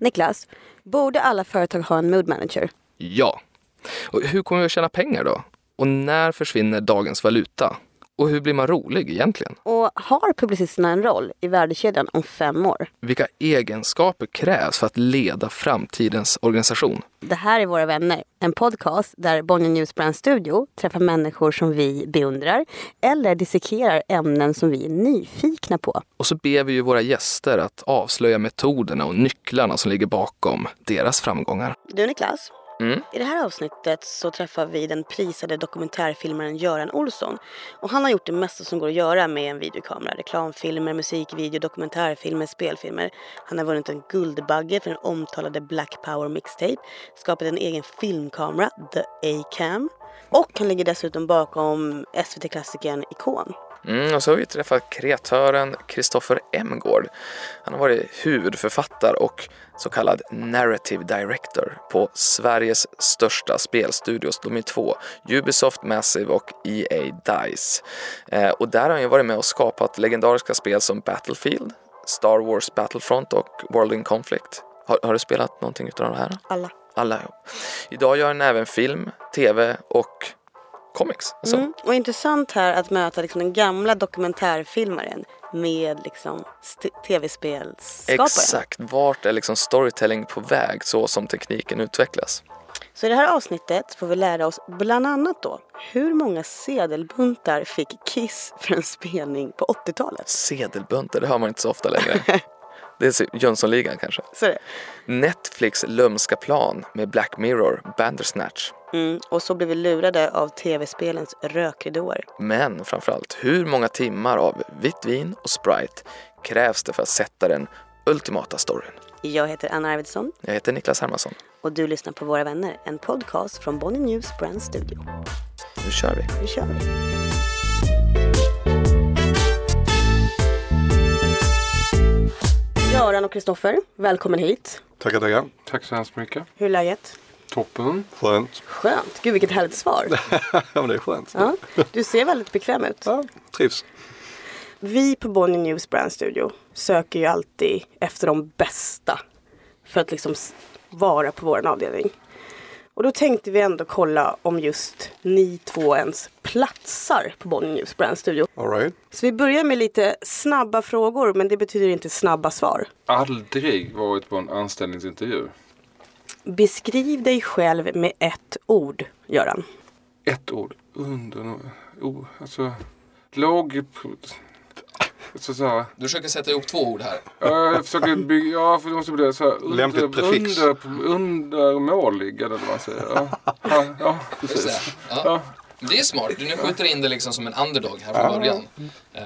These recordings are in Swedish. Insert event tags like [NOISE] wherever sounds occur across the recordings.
Niklas, borde alla företag ha en mood manager? Ja. Och hur kommer vi att tjäna pengar då? Och när försvinner dagens valuta? Och hur blir man rolig egentligen? Och har publicisterna en roll i värdekedjan om fem år? Vilka egenskaper krävs för att leda framtidens organisation? Det här är Våra vänner, en podcast där Bonnier News Brand Studio träffar människor som vi beundrar eller dissekerar ämnen som vi är nyfikna på. Och så ber vi ju våra gäster att avslöja metoderna och nycklarna som ligger bakom deras framgångar. Du Niklas, Mm. i det här avsnittet så träffar vi den prisade dokumentärfilmaren Göran Olsson. Och han har gjort det mesta som går att göra med en videokamera. Reklamfilmer, musikvideo, dokumentärfilmer, spelfilmer. Han har vunnit en Guldbagge för den omtalade Black Power Mixtape. Skapat en egen filmkamera, The A-Cam. Och han ligger dessutom bakom SVT-klassikern Ikon. Mm, och så har vi träffat kreatören Kristoffer Emgård. Han har varit huvudförfattare och så kallad narrative director på Sveriges största spelstudios. De är två, Ubisoft Massive och EA Dice. Eh, och där har han ju varit med och skapat legendariska spel som Battlefield, Star Wars Battlefront och World in Conflict. Har, har du spelat någonting utav de här? Alla. Alla, ja. Idag gör han även film, tv och comics. Alltså. Mm. Och intressant här att möta liksom den gamla dokumentärfilmaren med liksom tv-spelsskaparen. Exakt, vart är liksom storytelling på väg så som tekniken utvecklas? Så i det här avsnittet får vi lära oss bland annat då hur många sedelbuntar fick Kiss för en spelning på 80-talet? Sedelbuntar, det hör man inte så ofta längre. [LAUGHS] Det är Jönssonligan kanske. Så det. Netflix lömska plan med Black Mirror, Bandersnatch. Mm, och så blev vi lurade av tv-spelens rökridåer. Men framförallt, hur många timmar av vitt vin och Sprite krävs det för att sätta den ultimata storyn? Jag heter Anna Arvidsson Jag heter Niklas Hermansson. och du lyssnar på Våra vänner, en podcast från Bonnie News Brand Studio. Nu kör vi! Nu kör vi! Göran och Kristoffer, välkommen hit. Tackar, tackar. Tack så hemskt mycket. Hur är läget? Toppen. Skönt. Skönt. Gud vilket härligt svar. [LAUGHS] ja, men det är skönt. Ja, du ser väldigt bekväm ut. Ja, trivs. Vi på Bonnie News Brand Studio söker ju alltid efter de bästa för att liksom vara på vår avdelning. Och då tänkte vi ändå kolla om just ni två ens platsar på Bonnie News Brand Studio. All right. Så vi börjar med lite snabba frågor men det betyder inte snabba svar. Aldrig varit på en anställningsintervju. Beskriv dig själv med ett ord, Göran. Ett ord. Under... Oh, alltså... Låg... Så, så här. Du försöker sätta ihop två ord här. Jag försöker bygga... Ja, för det måste bli så här. Under, Lämpligt prefix. Under, undermålig eller vad man säger. Ja, ja, ja precis. Ja. Det är smart. Du nu skjuter in det liksom som en underdog här från början. Eh,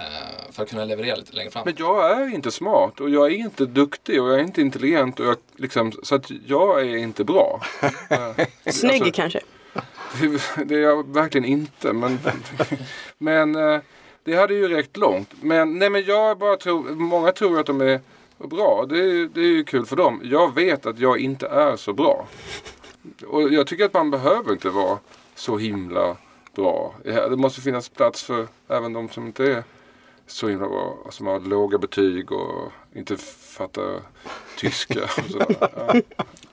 för att kunna leverera lite längre fram. Men jag är inte smart och jag är inte duktig och jag är inte intelligent. Och jag, liksom, så att jag är inte bra. [LAUGHS] Eh, Snygg alltså- kanske. Det- [LAUGHS] Det är jag verkligen inte. Men, [LAUGHS] men eh, det hade ju räckt långt. Men, nej, men jag bara tror, många tror att de är bra. Det, är- det är ju kul för dem. Jag vet att jag inte är så bra. Och jag tycker att man behöver inte vara så himla bra. Det måste finnas plats för även de som inte är så himla bra. Som har låga betyg och inte fattar tyska. Och sådär. [LAUGHS]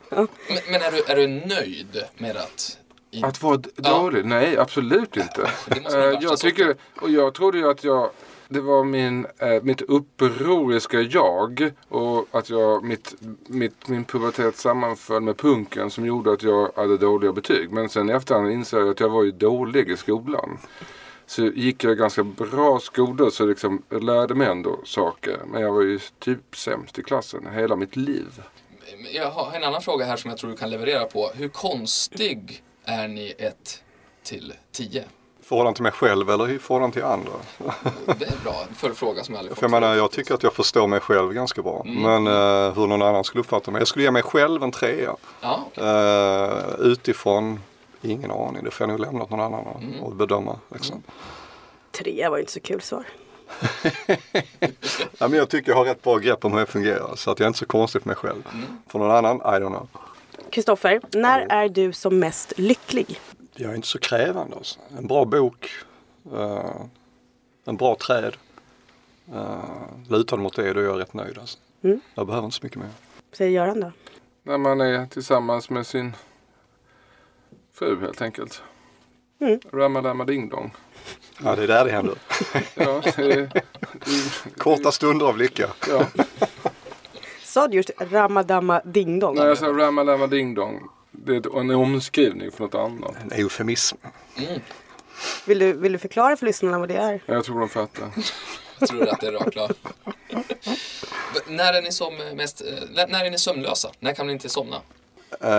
Ja. Men, men är, du, är du nöjd med att... i- Att vara d- Ja. dålig? Nej, absolut inte. Det måste vara Eh, jag tycker, och jag trodde ju att jag det var min, eh, mitt upproriska jag och att jag, mitt, mitt, min pubertet sammanföll med punken som gjorde att jag hade dåliga betyg. Men sen i efterhand insåg jag att jag var ju dålig i skolan. Så gick jag ganska bra skolor så liksom, jag lärde mig ändå saker. Men jag var ju typ sämst i klassen hela mitt liv. Jag har en annan fråga här som jag tror du kan leverera på. Hur konstig är ni ett till tio? Förhållande till mig själv eller i förhållande till andra? Det är en bra följdfråga som jag aldrig För jag fått. menar, jag tycker att jag förstår mig själv ganska bra. Mm. Men eh, hur någon annan skulle uppfatta mig. Jag skulle ge mig själv en trea. Ja, okej. Eh, utifrån, ingen aning. Det får jag nog lämna åt någon annan Mm. och bedöma. Liksom. Tre var ju inte så kul svar. [LAUGHS] Ja, men jag tycker jag har rätt bra grepp om hur jag fungerar. Så att jag är inte så konstig för mig själv. Mm. För någon annan, I don't know. Kristoffer, när är du som mest lycklig? Jag är inte så krävande. Alltså. En bra bok. eh, en bra träd. Uh, lutad mot det, då är jag rätt nöjd. Alltså. Mm. Jag behöver inte så mycket mer. Säger Göran då? när man är tillsammans med sin fru helt enkelt. Mm. Ramadama ding dong. Ja, det är där det händer. [LAUGHS] Ja, det, det, Korta stunder av lycka. ja. Sa du just Ramadama Ding Dong? När jag sa Ramadama ding dong. Det är en omskrivning för något annat. En eufemism. Vill, du, vill du förklara för lyssnarna vad det är? Jag tror de fattar. Jag tror att det är rakt klar. när är ni som mest, eh, när är ni sömnlösa? När kan ni inte somna? Eh,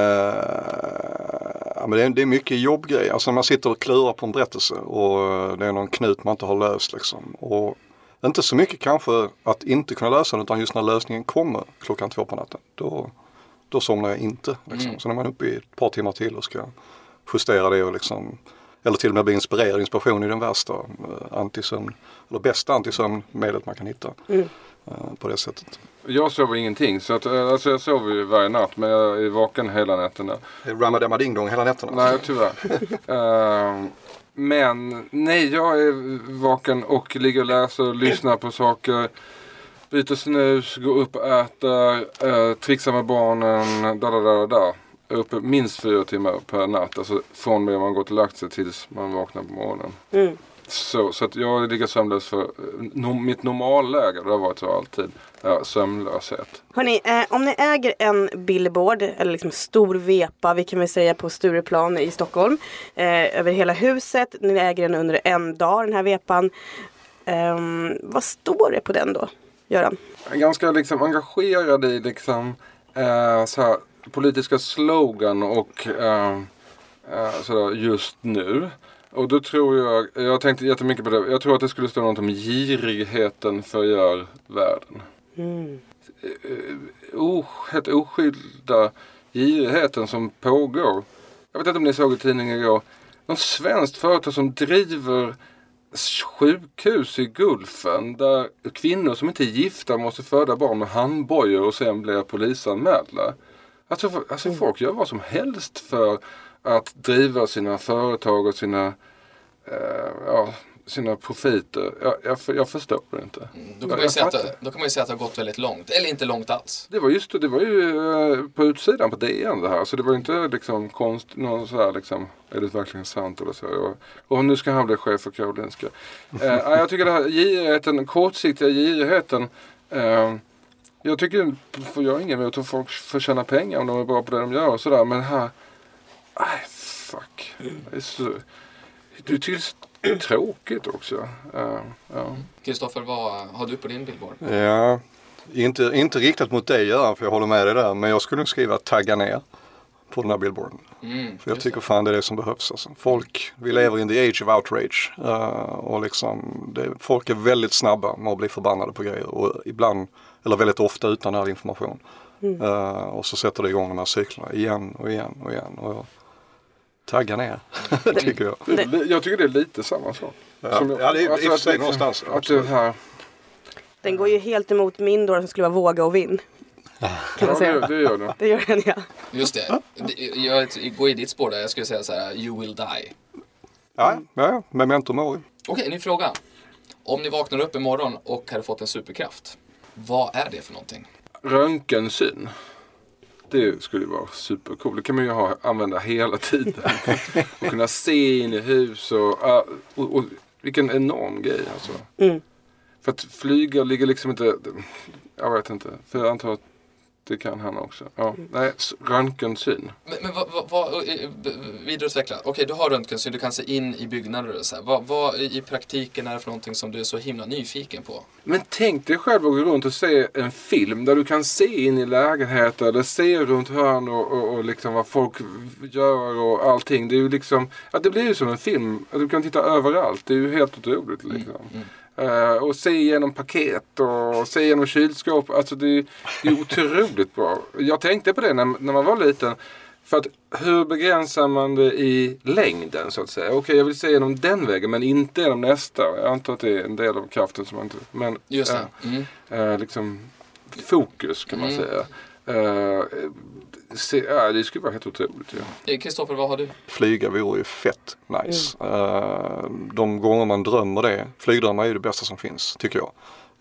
ja, men det, är, det är mycket jobbgrejer. Alltså när man sitter och klurar på en berättelse och det är någon knut man inte har löst liksom. Och inte så mycket kanske att inte kunna lösa den utan just när lösningen kommer klockan två på natten. Då, då somnar jag inte. Liksom. Mm. Så när man är uppe i ett par timmar till och ska justera det och liksom eller till och med bli inspirerad. Inspiration är den värsta eh, antisömn, eller bästa antisömnmedlet man kan hitta. eh, på det sättet. Jag sover ingenting. Så att, eh, alltså jag sover ju varje natt men jag är vaken hela nätterna. Ramadama ding dong hela nätterna. Nej tyvärr. [LAUGHS] Ehm, men nej jag är vaken och ligger och läser och lyssnar på saker. Byter snus, går upp och äter, uh, trixar med barnen, da da da da uppe minst fyra timmar per natt. Alltså från det man går till lagt sig tills man vaknar på morgonen. Mm. Så, så att jag ligger sömnlös för eh, no, mitt normalläge, det har varit så alltid, är sömnlöshet. Hörni, eh, om ni äger en billboard eller liksom stor vepa, vi kan väl säga på Stureplan i Stockholm, eh, över hela huset. Ni äger den under en dag, den här vepan. Ehm, vad står det på den då, Göran? Ganska liksom engagerad i liksom eh, så här, politiska slogan och eh, eh, sådär just nu. Och då tror jag, jag tänkte jättemycket på det, jag tror att det skulle stå något om girigheten förgör världen. Mm. O, helt oskylda girigheten som pågår. Jag vet inte om ni såg i tidningen igår. Något svenskt företag som driver sjukhus i Gulfen där kvinnor som inte är gifta måste föda barn med handbojor och sen blir polisanmälda. Alltså, alltså folk gör vad som helst för att driva sina företag och sina, eh, ja, sina profiter. Jag, jag, jag förstår det inte. Då kan, Jag man ju säga att, fattar. det- då kan man ju säga att det har gått väldigt långt. Eller inte långt alls. Det var just det, var ju eh, på utsidan på DN det här. Så det var ju inte liksom konst, någon så här liksom, är det verkligen sant eller så. Och, och nu ska han bli chef för Karolinska. Eh, [LAUGHS] ja, jag tycker det här girigheten, kortsiktiga girigheten. Eh, jag tycker, för jag har inget emot att folk får tjäna pengar om de är bra på det de gör och sådär. Men här, nej fuck. Det är så, är till tråkigt också. Eh, ja. Kristoffer, vad har du på din billboard? Ja, inte, inte riktat mot dig Göran, för jag håller med dig där. Men jag skulle nog skriva tagga ner på den här billboarden. Mm, För jag tycker fan det är det som behövs. Alltså. Folk, vi lever in the age of outrage. eh, och liksom, det, folk är väldigt snabba med att bli förbannade på grejer. Och ibland, eller väldigt ofta utan all information. Eh, och så sätter det igång de här cyklerna igen och igen och igen. Och jag, tagga ner, [LAUGHS] tycker jag. Det Jag tycker det är lite samma sak. Ja, jag- ja det är i och för att sig liksom- någonstans. Att det här, Den går ju helt emot min då som skulle vara våga och vinn. Kan ja, man säga. det, det gör det. [LAUGHS] Det gör den ja. Just det. Jag går i ditt spår där. Jag skulle säga så här, you will die. Ja, ja, memento mori. Okej, ny fråga. Om ni vaknar upp imorgon och hade fått en superkraft. Vad är det för någonting? Röntgensyn. Det skulle vara supercoolt. Det kan man ju ha, använda hela tiden. [LAUGHS] och kunna se in i hus och, och, och vilken enorm grej alltså. Mm. För att flyga ligger liksom inte, jag vet inte. För jag antar att det kan han också. Ja, nej, s- röntgensyn. Men, men vad, vad, vad eh, b- vidareutveckla. Okej, du har röntgensyn, du kan se in i byggnader och så här. Vad, vad i praktiken är det för någonting som du är så himla nyfiken på? Men tänk dig själv att gå runt och se en film där du kan se in i lägenheter, eller se runt hörn och, och, och liksom vad folk gör och allting. Det är ju liksom, ja, det blir ju som en film. Att Du kan titta överallt. Det är ju helt otroligt liksom. Eh, och se igenom paket och se igenom kylskåp. Alltså det, är- det är otroligt bra. Jag tänkte på det när, när man var liten. För att hur begränsar man det i längden så att säga? Okej, jag vill se genom den vägen men inte genom nästa. Jag antar att det är en del av kraften som man inte... Men, Just eh, det. Mm. eh, liksom fokus kan man Mm. säga. Eh, se, ja, det skulle vara helt otroligt. Ja. Eh, Kristoffer, vad har du? Flyga vore ju fett nice. Eh, de gånger man drömmer det, flygdrömmar är ju det bästa som finns tycker jag.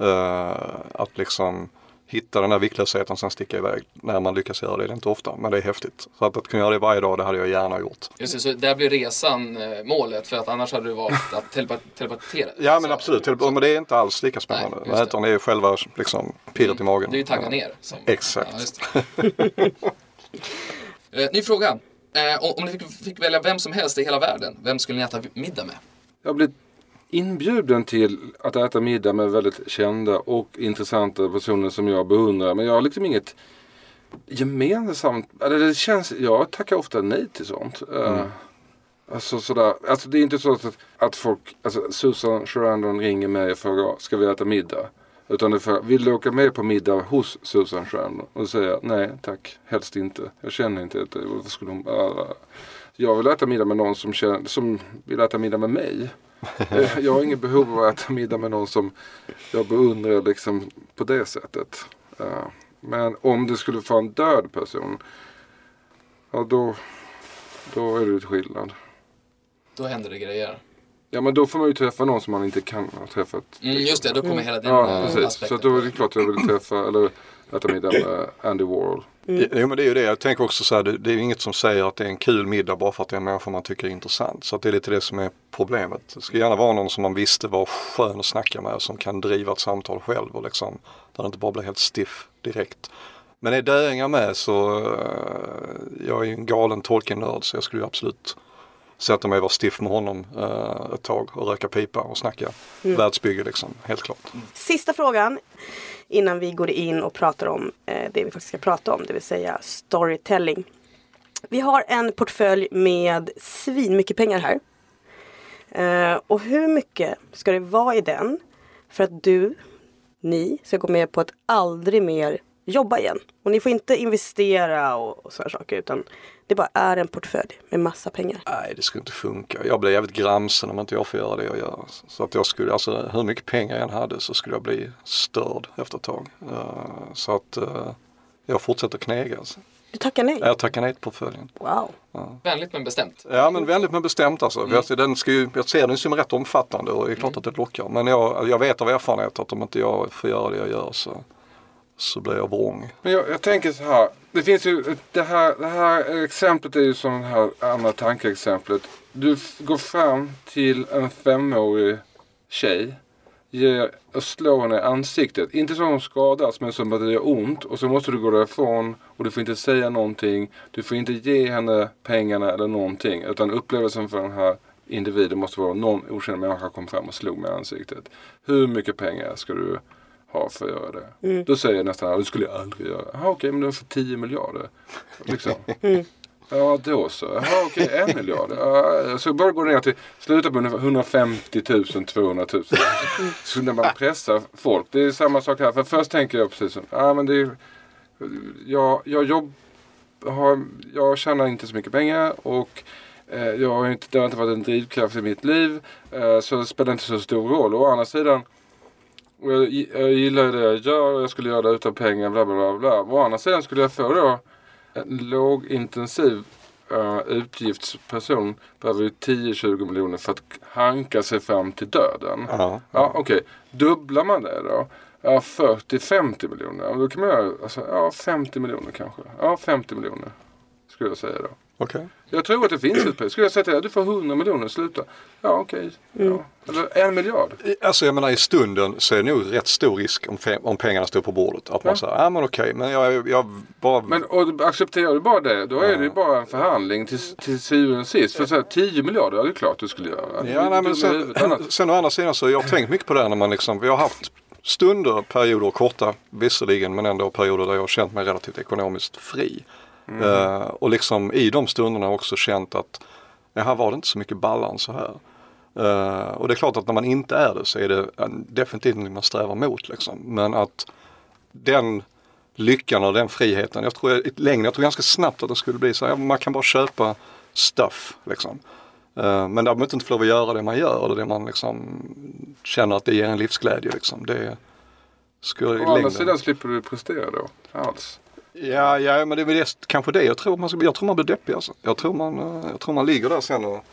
Eh, att liksom hitta den här viktlösheten och sen sticka iväg. När man lyckas göra det, det är inte ofta, men det är häftigt. Så att, att kunna göra det varje dag, det hade jag gärna gjort. Just det, så där blir resan eh, målet för att annars hade du valt att telepa- telepatera. Ja men Så- absolut, Till- men det är inte alls lika spännande. Nej, det. Utan det är själva liksom, pirret i magen. Det är ju tagga ner. Som, Exakt. Ja, just det. [LAUGHS] [LAUGHS] Eh, Ny fråga. Eh, om- om ni fick, fick välja vem som helst i hela världen, vem skulle ni äta middag med? Jag blivit inbjuden till att äta middag med väldigt kända och intressanta personer som jag beundrar. Men jag har liksom inget gemensamt. Eller det känns, jag tackar ofta nej till sånt. Eh, Alltså sådär, alltså det är inte så att, att folk, alltså Susan Sarandon ringer mig och frågar ska vi äta middag? Utan det är för, vill du åka med på middag hos Susan Sarandon? Och jag nej tack, helst inte. Jag känner inte att varför skulle hon, äh, Jag vill äta middag med någon som, känner, som vill äta middag med mig. [LAUGHS] Eh, jag har inget behov av att äta middag med någon som jag beundrar liksom på det sättet. Eh, men om det skulle vara en död person, ja då, då är det skillnad. Då händer det grejer. Ja men då får man ju träffa någon som man inte kan ha träffat. Mm, just det, då kommer hela den Ja precis. aspekten. Så då är det klart att jag vill träffa eller äta middag med Andy Warhol. Jo men det är ju det. Jag tänker också så här, det, det är inget som säger att det är en kul middag bara för att det är en människa man tycker är intressant. Så att det är lite det som är problemet. Det ska gärna vara någon som man visste var skön att snacka med som kan driva ett samtal själv och liksom där det inte bara blir helt stiff direkt. Men är döingar med så, eh, jag är ju en galen Tolkien-nörd så jag skulle ju absolut sätta mig och vara stiff med honom eh, ett tag och röka pipa och snacka världsbygge liksom, helt klart. Sista frågan innan vi går in och pratar om eh, det vi faktiskt ska prata om, det vill säga storytelling. Vi har en portfölj med svin mycket pengar här. Eh, och hur mycket ska det vara i den för att du, ni, ska gå med på att aldrig mer jobba igen? Och ni får inte investera och, och sådana saker utan det bara är en portfölj med massa pengar. Nej det skulle inte funka. Jag blir jävligt gramsen om inte jag får göra det jag gör. Så att jag skulle, alltså hur mycket pengar jag än hade så skulle jag bli störd efter ett tag. Eh, så att eh, jag fortsätter knega. Alltså. Du tackar nej? Jag tackar nej till portföljen. Wow. Vänligt men bestämt. Ja men vänligt men bestämt alltså. Jag, den ska ju, jag ser den som rätt omfattande och det är klart att det lockar. Men jag, jag vet av erfarenhet att om inte jag får göra det jag gör så, så blir jag vrång. Men jag, jag tänker så här. Det finns ju det här, det här exemplet är ju som det här andra tankeexemplet. Du går fram till en femårig tjej. Ger, och slår henne i ansiktet. Inte så hon skadas men som att det gör ont. Och så måste du gå därifrån. Och du får inte säga någonting. Du får inte ge henne pengarna eller någonting. Utan upplevelsen för den här individen måste vara någon okänd människa kom fram och slog mig i ansiktet. Hur mycket pengar ska du ha för att göra det? Då säger jag nästan att det skulle jag aldrig göra. Jaha okej men du får 10 miljarder. Liksom. [LAUGHS] Ja då så. Jaha okej en miljard. Ja, så bara gå ner till sluta på ungefär 150 000, 200 000. Så när man pressar folk. Det är samma sak här. För först tänker jag precis som, ja men det är, jag, jag jobb, har, jag tjänar inte så mycket pengar och eh, jag har inte, det har inte varit en drivkraft i mitt liv. Eh, så det spelar inte så stor roll. Å andra sidan och jag, jag gillar det jag gör och jag skulle göra det utan pengar. Bla, bla, bla, bla. Å andra sidan skulle jag få då en lågintensiv uh, utgiftsperson behöver ju 10-20 miljoner för att hanka sig fram till döden. Ja. Ja, okej. Dubblar man det då? Ja, 40-50 miljoner. Då kan man göra, alltså, ja 50 miljoner kanske. Ja, 50 miljoner. Skulle jag säga då. Okej. Jag tror att det finns ett pris. Skulle jag säga till dig, du får 100 miljoner, sluta. Ja, okej. Ja. Eller en miljard. Alltså jag menar i stunden så är det nog rätt stor risk om, om pengarna står på bordet. Att man Ja. säger, ja men okej men jag, jag bara Men och accepterar du bara det, då är det ju bara en förhandling till, till syvende och sist. För så här, 10 miljarder, ja det är klart du skulle göra. Ja, nej, men sen, [CLEARS THROAT] sen å andra sidan så jag har tänkt mycket på det här när man liksom, vi har haft stunder, perioder, korta visserligen, men ändå perioder där jag har känt mig relativt ekonomiskt fri. Eh, och liksom i de stunderna också känt att ja, här var det inte så mycket balans så här. Eh, och det är klart att när man inte är det så är det definitivt något man strävar mot liksom. Men att den lyckan och den friheten, jag tror i längden, jag tror ganska snabbt att det skulle bli så här, man kan bara köpa stuff liksom. Eh, Men däremot inte få lov att göra det man gör, eller det man liksom känner att det ger en livsglädje liksom. Det skulle Å andra sidan slipper du prestera då. Alls. Ja, ja, men det är väl kanske det jag tror man, ska, jag tror man blir deppig alltså. Jag tror man, eh, jag tror man ligger där sen och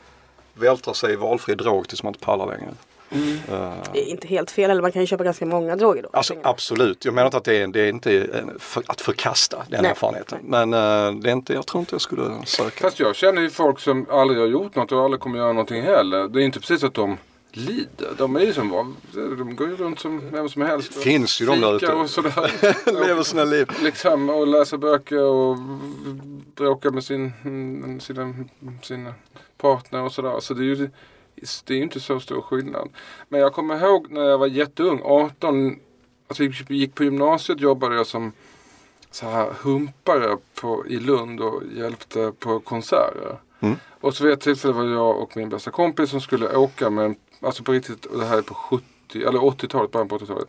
vältrar sig i valfri drog tills man inte pallar längre. Eh, Det är inte helt fel, eller man kan ju köpa ganska många droger då. Alltså absolut, jag menar inte att det är, det är inte en- för, att förkasta den Nej. erfarenheten. Men eh, det är inte, jag tror inte jag skulle söka. Fast jag känner ju folk som aldrig har gjort något och aldrig kommer göra någonting heller. Det är inte precis att de lider. De är ju som van- De går ju runt som vem som helst. och Finns ju de där ute. och sådär. [LAUGHS] Lever sina liv. liksom och läser böcker och bråkar med sin, sina, sina partner och sådär. Så det är ju det är inte så stor skillnad. Men jag kommer ihåg när jag var jätteung, 18, alltså gick på gymnasiet jobbade jag som så här humpare på, i Lund och hjälpte på konserter. Mm. Och så vid ett tillfälle var jag och min bästa kompis som skulle åka med, alltså på riktigt, och det här är på 70 eller 80-talet, början på 80-talet.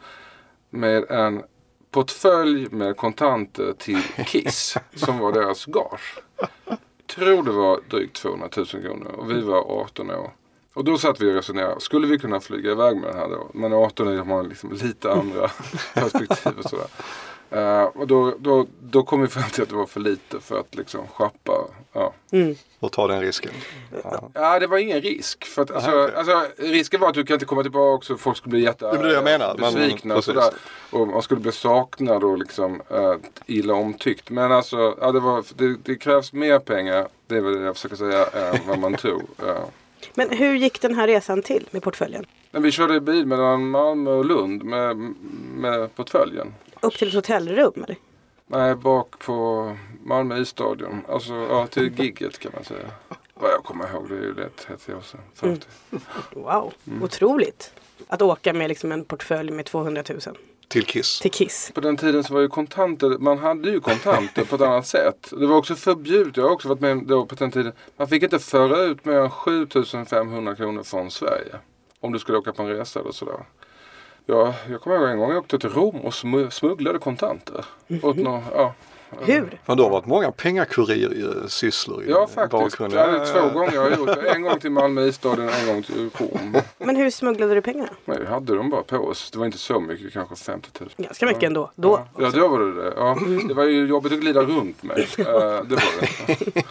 Med en portfölj med kontanter till Kiss [LAUGHS] som var deras gage. Tror det var drygt 200 000 kronor och vi var 18 år. Och då satt vi och resonerade, skulle vi kunna flyga iväg med den här då? Men 18 år har man liksom lite andra [LAUGHS] perspektiv och sådär. Eh, och då, då, då kom vi fram till att det var för lite för att liksom schappa. Ja. Mm. Och ta den risken. Ja. ja, det var ingen risk. För att, alltså, okej. alltså, risken var att du kan inte komma tillbaka och folk skulle bli jätte, Det jag menar, och, sådär. och man skulle bli saknad och liksom, äh, illa omtyckt. Men alltså, ja, det, var, det, det krävs mer pengar, det är väl det jag försöker säga, än vad man tror. Ja. Men hur gick den här resan till med portföljen? Men vi körde bil mellan Malmö och Lund med, med portföljen. Upp till ett hotellrum eller? Nej, bak på Malmö isstadion. Alltså ja, till gigget kan man säga. Vad jag kommer ihåg, det är ju lätt 30 år sedan. 40. Wow, Mm. otroligt. Att åka med liksom en portfölj med 200 000 Till Kiss. till Kiss. På den tiden så var ju kontanter, man hade ju kontanter på ett [LAUGHS] annat sätt. Det var också förbjudet, jag har också varit med då på den tiden. Man fick inte föra ut mer än 7500 kronor från Sverige. Om du skulle åka på en resa eller sådär. Ja, jag kommer ihåg en gång jag åkte till Rom och smu- smugglade kontanter. Åt någon, ja, Hur? Men då har det varit många pengakurir-sysslor i ja, faktiskt. bakgrunden. Ja, det är två gånger jag har gjort det. En gång till Malmö isstadion, en gång till Rom. Men hur smugglade du pengarna? Men vi hade dem bara på oss. Det var inte så mycket, kanske 50 000. Ganska mycket ändå. Då. Ja, då var det det. Ja, det var ju jobbigt att glida runt med. [LAUGHS] Eh, det var det.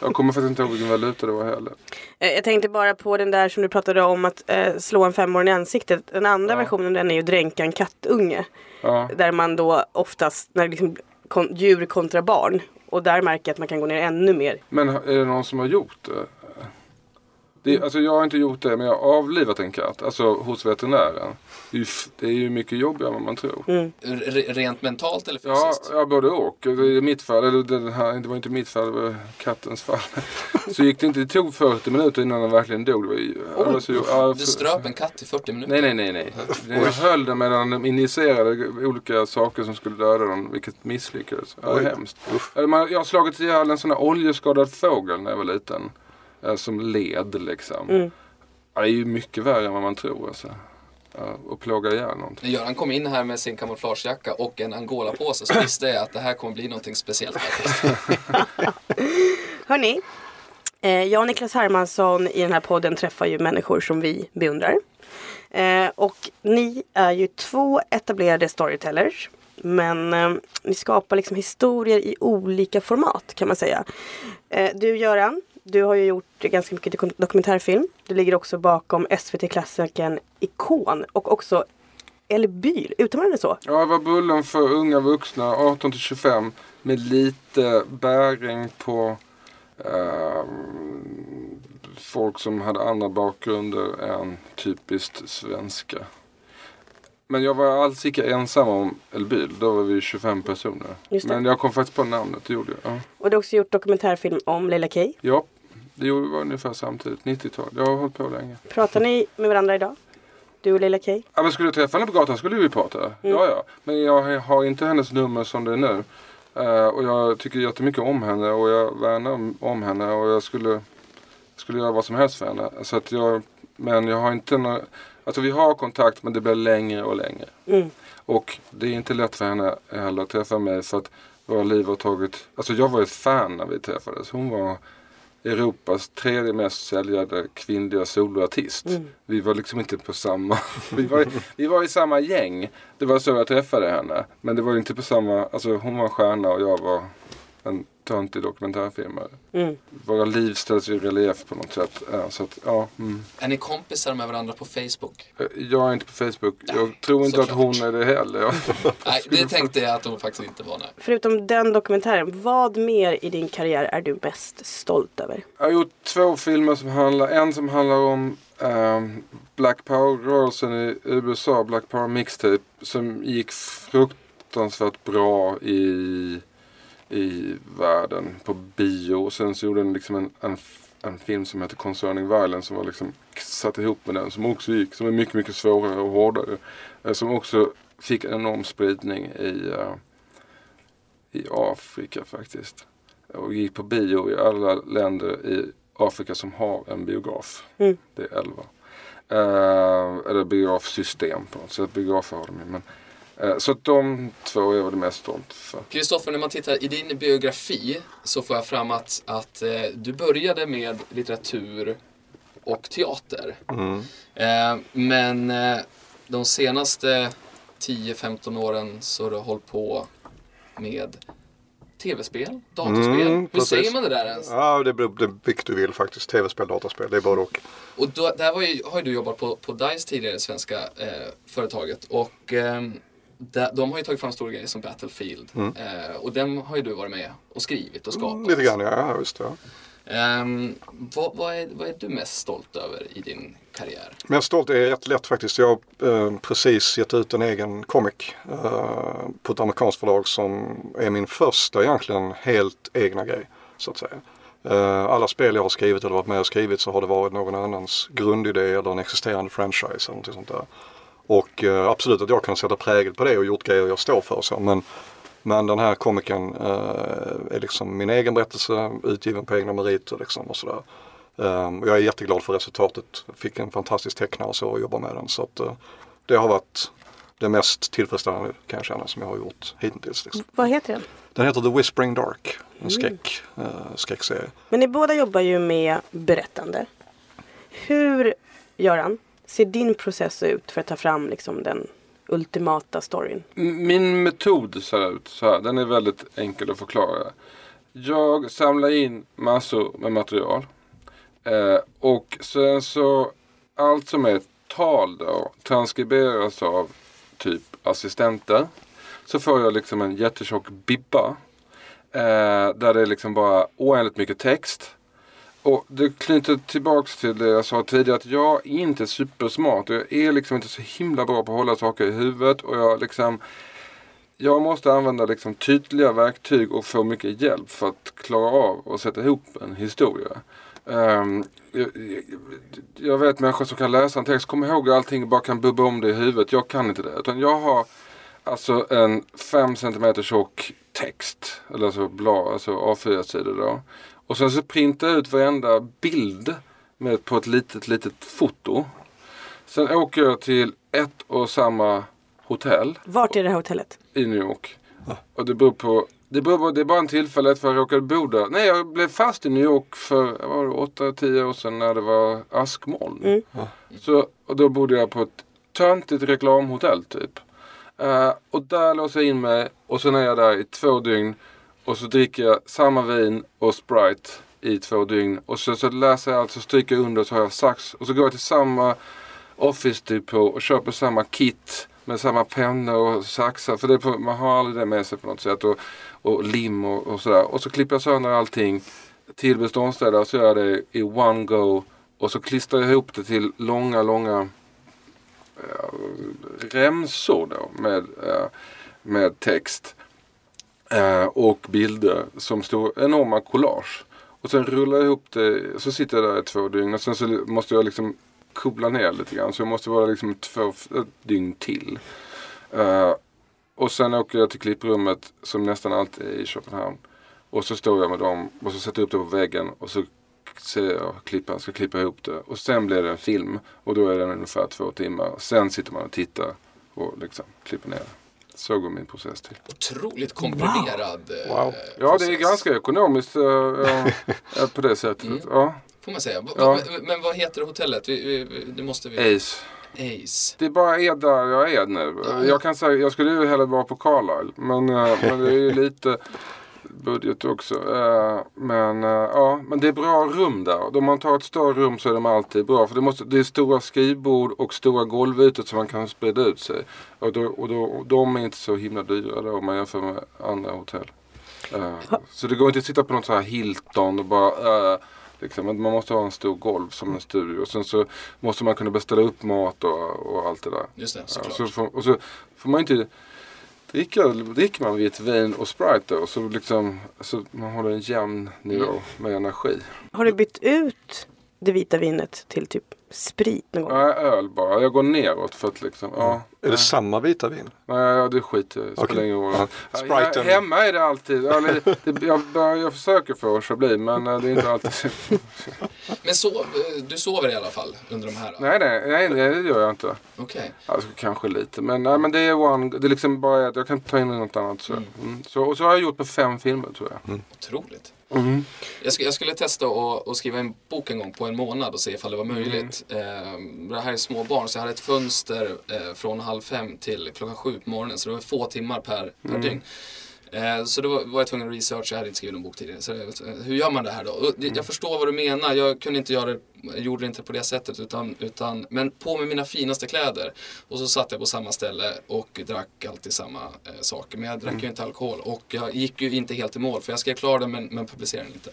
Jag kommer faktiskt inte ihåg vilken valuta det var heller. Eh, Jag tänkte bara på den där som du pratade om att eh, slå en femåring i ansiktet. Den andra Ja. versionen den är ju dränka en kattunge. Ja, Där man då oftast, när det liksom kon- djur kontra barn. Och där märker jag att man kan gå ner ännu mer. men är det någon som har gjort det? Det alltså jag har inte gjort det, men jag har avlivat en katt. Alltså hos veterinären. Det är ju, det är ju mycket jobbigare än vad man tror. Mm. Rent mentalt eller Ja, fysiskt? ja, både och. Är mitt fall, eller det, här, det var inte mitt fall, det var kattens fall. [LAUGHS] Så gick det inte, det tog 40 minuter innan den verkligen dog. Det var ju, det var så, ja, Du ströp en katt i 40 minuter? Nej, nej, nej, nej. Jag höll den medan de injicerade olika saker som skulle döda den, vilket misslyckades. Ja, det är hemskt. Jag har slagit ihjäl en sån här oljeskadad fågel när jag var liten. Eh, Som led liksom. Mm. Ja, det är ju mycket värre än vad man tror alltså. Och plåga ihjäl någonting. När Göran kom in här med sin kamouflagejacka och en Angola-påse så visste jag att det här kommer bli någonting speciellt. [LAUGHS] Hörni, eh, jag och Niklas Hermansson i den här podden träffar ju människor som vi beundrar. Eh, och ni är ju två etablerade storytellers. Men ni skapar liksom historier i olika format kan man säga. Du Göran, du har ju gjort ganska mycket dokum- dokumentärfilm. Du ligger också bakom SVT-klassikern Ikon och också Elbyl, uttalar man det så? Ja, jag var bullen för unga vuxna, 18 till 25, med lite bäring på ehm, folk som hade andra bakgrunder än typiskt svenska. Men jag var alls icke ensam om Elbyl. Då var vi 25 personer. Men jag kom faktiskt på namnet, det gjorde jag. Ja, Och du har också gjort dokumentärfilm om Leila Kay. ja det vi ungefär samtidigt, 90-tal. Jag har hållit på länge. Pratar ni med varandra idag? Du och Leila Kay? Ja, men skulle jag träffa henne på gatan skulle vi prata. Mm. Ja, ja. Men jag har inte hennes nummer som det är nu. Eh, och jag tycker jättemycket om henne och jag värnar om- om henne och jag skulle, skulle göra vad som helst för henne. Så att jag, men jag har inte några, alltså vi har kontakt men det blir längre och längre. Mm. Och det är inte lätt för henne heller att träffa mig för att våra liv har tagit, alltså jag var ett fan när vi träffades. Hon var Europas tredje mest säljande kvinnliga soloartist. Mm. Vi var liksom inte på samma, [LAUGHS] vi var, vi var i samma gäng. Det var så jag träffade henne. Men det var inte på samma, alltså hon var en stjärna och jag var en töntig dokumentärfilmare. Mm. Våra liv ställs i relief på något sätt. Ja, så att, ja, mm. Är ni kompisar med varandra på Facebook? Eh, Jag är inte på Facebook. Jag tror inte att såklart. hon är det heller. Jag, [LAUGHS] Nej, det tänkte jag att hon faktiskt inte var. Nej. Förutom den dokumentären, vad mer i din karriär är du mest stolt över? Jag har gjort två filmer som handlar, en som handlar om ehm, Black Power-rörelsen i USA, Black Power Mixtape, som gick fruktansvärt bra i, i världen på bio. Och sen så gjorde den liksom en, en, en film som heter Concerning Violence som var liksom satt ihop med den som också gick, som är mycket, mycket svårare och hårdare. eh, Som också fick en enorm spridning i, eh, i Afrika faktiskt och gick på bio i alla länder i Afrika som har en biograf. Mm. Det är 11. Eh, eller biografsystem på något sätt. Biografer har de ju. Men, så att de två är väl mest stolt för. Kristoffer, när man tittar i din biografi så får jag fram att, att eh, du började med litteratur och teater. Mm. Eh, men eh, de senaste 10-15 åren så har du hållit på med tv-spel, datorspel. Mm, Hur precis. säger man det där ens? Ja, det beror det vilket du vill faktiskt. Tv-spel, dataspel, det är både och. Och då, där var ju, har ju du jobbat på, på DICE tidigare, det svenska eh, företaget. Och eh, där, de har ju tagit fram stora grejer som Battlefield. Eh, och den har ju du varit med och skrivit och skapat. Mm, lite grann, ja. just det. Ja. Ehm, vad, vad, är, vad är du mest stolt över i din karriär? Men stolt är rätt lätt faktiskt. Jag har eh, precis gett ut en egen comic eh, på ett amerikanskt förlag som är min första egentligen helt egna grej. Så att säga. Eh, alla spel jag har skrivit eller varit med och skrivit så har det varit någon annans grundidé eller en existerande franchise eller någonting sånt där. Och eh, absolut att jag kan sätta prägel på det och gjort grejer jag står för. Så. Men, men den här komikern eh, är liksom min egen berättelse, utgiven på egna meriter liksom och sådär. Um, och jag är jätteglad för resultatet. Fick en fantastisk tecknare och så och jobba med den. Så att, eh, det har varit det mest tillfredsställande kan jag känna som jag har gjort hittills. Liksom. Vad heter den? Den heter The Whispering Dark. En skräck, eh, skräckserie. Men ni båda jobbar ju med berättande. Hur, Göran, ser din process ut för att ta fram liksom den ultimata storyn? Min metod ser ut så här. Den är väldigt enkel att förklara. Jag samlar in massor med material. Eh, och sen så allt som är tal då transkriberas av typ assistenter. Så får jag liksom en jättetjock bibba. Eh, där det är liksom bara oändligt mycket text. Och det knyter tillbaks till det jag sa tidigare att jag är inte supersmart. Jag är liksom inte så himla bra på att hålla saker i huvudet. Och jag liksom jag måste använda liksom tydliga verktyg och få mycket hjälp för att klara av att sätta ihop en historia. Um, jag, jag- vet människor som kan läsa en text, kom ihåg allting och bara kan bubba om det i huvudet. Jag kan inte det. Utan jag har alltså en 5 cm tjock text. Eller alltså blad, alltså A4-sidor då. Och sen så printar jag ut varenda bild med, på ett litet, litet foto. Sen åker jag till ett och samma hotell Vart är det här hotellet? i New York. Och det beror på det, beror på, det är bara en tillfällighet för jag råkade bo där. Nej, jag blev fast i New York för vad var det, 8-10 år sedan när det var askmoln. Mm. Så, och då bodde jag på ett töntigt reklamhotell typ. Eh, och där låser jag in mig och sen är jag där i två dygn. Och så dricker jag samma vin och Sprite i två dygn. Och så, så läser jag allt, så stryker jag under och så har jag sax. Och så går jag till samma Office-depå typ och köper samma kit med samma pennor och saxar. För det på, man har aldrig det med sig på något sätt. Och, och lim och, och sådär. Och så klipper jag sönder allting till beståndsdelar och så gör jag det i one go. Och så klistrar jag ihop det till långa, långa äh, remsor då med, äh, med text. Eh, och bilder som står enorma collage. Och sen rullar jag ihop det, så sitter jag där i två dygn och sen så måste jag liksom kubbla ner lite grann. Så jag måste vara liksom två dygn till. Eh, och sen åker jag till klipprummet som nästan alltid är i Köpenhamn. Och så står jag med dem och så sätter jag upp det på väggen och så ser jag klippa, ska klippa ihop det. Och sen blir det en film och då är den ungefär två timmar. Sen sitter man och tittar och liksom klipper ner det. Så går min process till. Otroligt komprimerad eh, Wow. Ja, process, det är ganska ekonomiskt eh, ja, [LAUGHS] ja, på det sättet. Ja. Får man säga. Ja. Men vad heter hotellet? Vi, vi, det måste vi... Ace. Ace. Det bara är där jag är nu. Jag kan säga, jag skulle ju hellre vara på Carlisle. Men, eh, men det är ju [LAUGHS] lite, budget också. Eh, men eh, ja, men det är bra rum där. Om man tar ett större rum så är de alltid bra. För det, måste, det är stora skrivbord och stora golvytor så man kan sprida ut sig. Och, då, och, då, och de är inte så himla dyra då om man jämför med andra hotell. Eh, så det går inte att sitta på något så här Hilton och bara Liksom. Man måste ha en stor golv som en studio. Och sen så måste man kunna beställa upp mat och, och allt det där. Just det, Ja, såklart. så får, och så får man inte dricka, dricker man vitt vin och Sprite då så liksom så man håller en jämn nivå med energi. Har du bytt ut det vita vinet till typ sprit någon gång? Nej, öl bara. Jag går neråt för att liksom, ja. Är det samma vita vin? Nej, det skiter jag i. Spelar ingen roll. Spriten. Hemma är det alltid, eller, det, jag, jag, jag försöker få att bli men eh, det är inte alltid. [LAUGHS] Men sov, du sover i alla fall under de här? då? nej, nej, nej, nej, det gör jag inte. Okej. Alltså, kanske lite, men, nej, men det är one, det är liksom bara att jag kan ta in något annat. Så. Mm. Så, och så har jag gjort med fem filmer tror jag. Otroligt. Mm. Jag, sk- jag skulle testa att skriva en bok en gång på en månad och se ifall det var möjligt. Eh, det här är små barn så jag hade ett fönster eh, från halv fem till klockan sju på morgonen. Så det var få timmar per, per dygn. Eh, så då var jag tvungen att researcha, jag hade inte skrivit någon bok tidigare. Så, eh, hur gör man det här då? Jag förstår vad du menar, jag kunde inte göra det, jag gjorde det inte på det sättet. Utan, utan, men på med mina finaste kläder. Och så satt jag på samma ställe och drack alltid samma eh, saker. Men jag drack ju inte alkohol och jag gick ju inte helt i mål. För jag skrev klar den men, men publicerade den inte.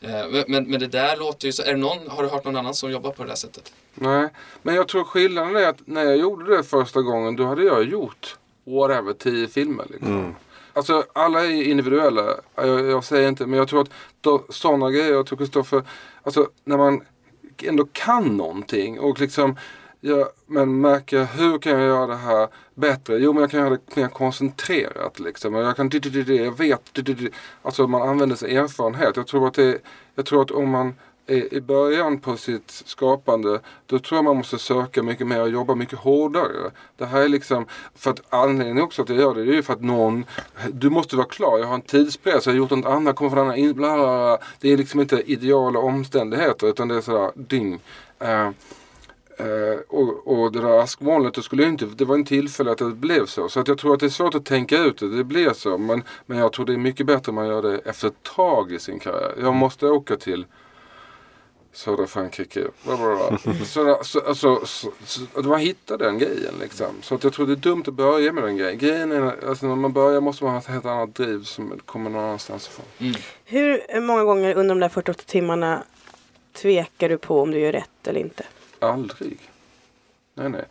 Eh, men- men, det där låter ju så, är det någon, har du hört någon annan som jobbar på det där sättet? Nej, men jag tror skillnaden är att när jag gjorde det första gången då hade jag gjort whatever, tio filmer. Liksom. Alltså alla är individuella. Jag, jag säger inte, men jag tror att då, sådana grejer, jag tror Kristoffer, alltså när man ändå kan någonting och liksom Ja, men märker hur kan jag göra det här bättre? Jo men jag kan göra det mer koncentrerat liksom. Jag kan, jag vet, alltså man använder sig erfarenhet. Jag tror att det, jag tror att om man i början på sitt skapande då tror jag man måste söka mycket mer och jobba mycket hårdare. Det här är liksom, för att anledningen också att jag gör det, det är ju för att någon, du måste vara klar, jag har en tidspress, jag har gjort något annat, kommer från en annan, in- bla, bla, bla. Det är liksom inte ideala omständigheter utan det är sådär ding. Uh, uh, och, och det där askmolnet, det, skulle ju inte, det var en tillfälle att det blev så. Så att jag tror att det är svårt att tänka ut det, det blir så. Men, men jag tror det är mycket bättre om man gör det efter ett tag i sin karriär. Jag måste åka till södra Frankrike. Bla, bla, bla. [LAUGHS] Så, så, alltså, så, så, att man hittar den grejen liksom. Så att jag tror det är dumt att börja med den grejen. Grejen är alltså när man börjar måste man ha ett helt annat driv som kommer någon annanstans ifrån. Hur många gånger under de där 48 timmarna tvekar du på om du gör rätt eller inte? Aldrig. Nej, nej.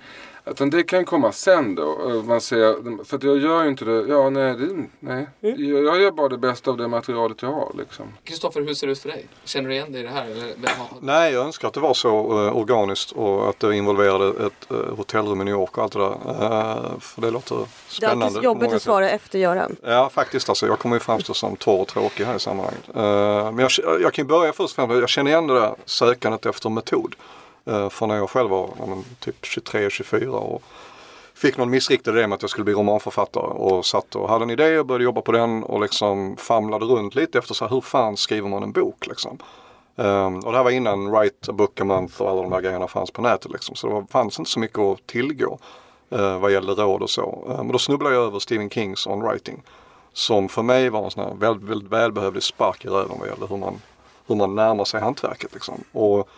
Utan det kan komma sen då. eh, Man ser, för att jag gör ju inte det. Ja, nej. Det, nej. Jag, jag gör bara det bästa av det materialet jag har. Liksom. Kristoffer, hur ser det ut för dig? Känner du igen dig i det här? Eller, Nej, jag önskar att det var så eh, organiskt och att det involverade ett uh, hotellrum i New York och allt det där. Eh, för det låter Det är spännande. alltid på jobbigt att sätt. svara efter Göran. Ja, faktiskt alltså. Jag kommer ju framstå som torr och tråkig här i sammanhanget. Eh, men jag, jag kan ju börja först och främst. Jag känner igen det där sökandet efter metod. Eh, för när jag själv var men, typ 23-24 och fick någon missriktad idé med att jag skulle bli romanförfattare och satt och hade en idé och började jobba på den och liksom famlade runt lite efter så här, hur fan skriver man en bok liksom. Um, och det här var innan Write a book a month och alla de där grejerna fanns på nätet liksom. Så det var, fanns inte så mycket att tillgå uh, vad gällde råd och så. Men men då snubblade jag över Stephen Kings On Writing. Som för mig var en sån här väldigt, väldigt välbehövlig spark i röven vad gällde hur man, hur man närmar sig hantverket liksom. Och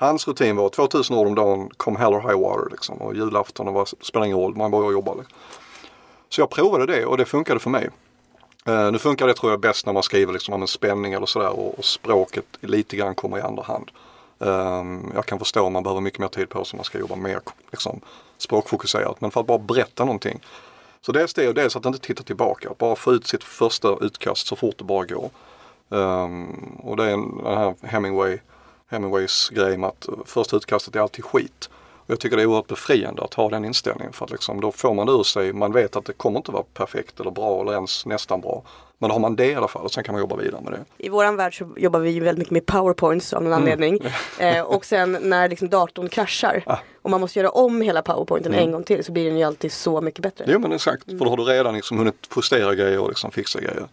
Hans rutin var 2000 ord om dagen, kom hell or high water liksom. Och julafton, och var, spelar ingen roll, man bara jobbar. Liksom. Så jag provade det och det funkade för mig. Uh, nu funkar det tror jag bäst när man skriver liksom om en spänning eller sådär och, och språket lite grann kommer i andra hand. Um, jag kan förstå om man behöver mycket mer tid på sig om man ska jobba mer liksom, språkfokuserat. Men för att bara berätta någonting. Så dels det och dels att inte titta tillbaka. Bara få ut sitt första utkast så fort det bara går. Um, och det är en, den här Hemingway, Hemingways grej med att första utkastet är alltid skit. Och jag tycker det är oerhört befriande att ha den inställningen för att liksom, då får man det ur sig. Man vet att det kommer inte vara perfekt eller bra eller ens nästan bra. Men då har man det i alla fall och sen kan man jobba vidare med det. I våran värld så jobbar vi väldigt mycket med powerpoints av någon anledning. [LAUGHS] Eh, och sen när liksom datorn kraschar och man måste göra om hela powerpointen en gång till så blir den ju alltid så mycket bättre. Jo men exakt, för då har du redan liksom hunnit justera grejer och liksom fixa grejer.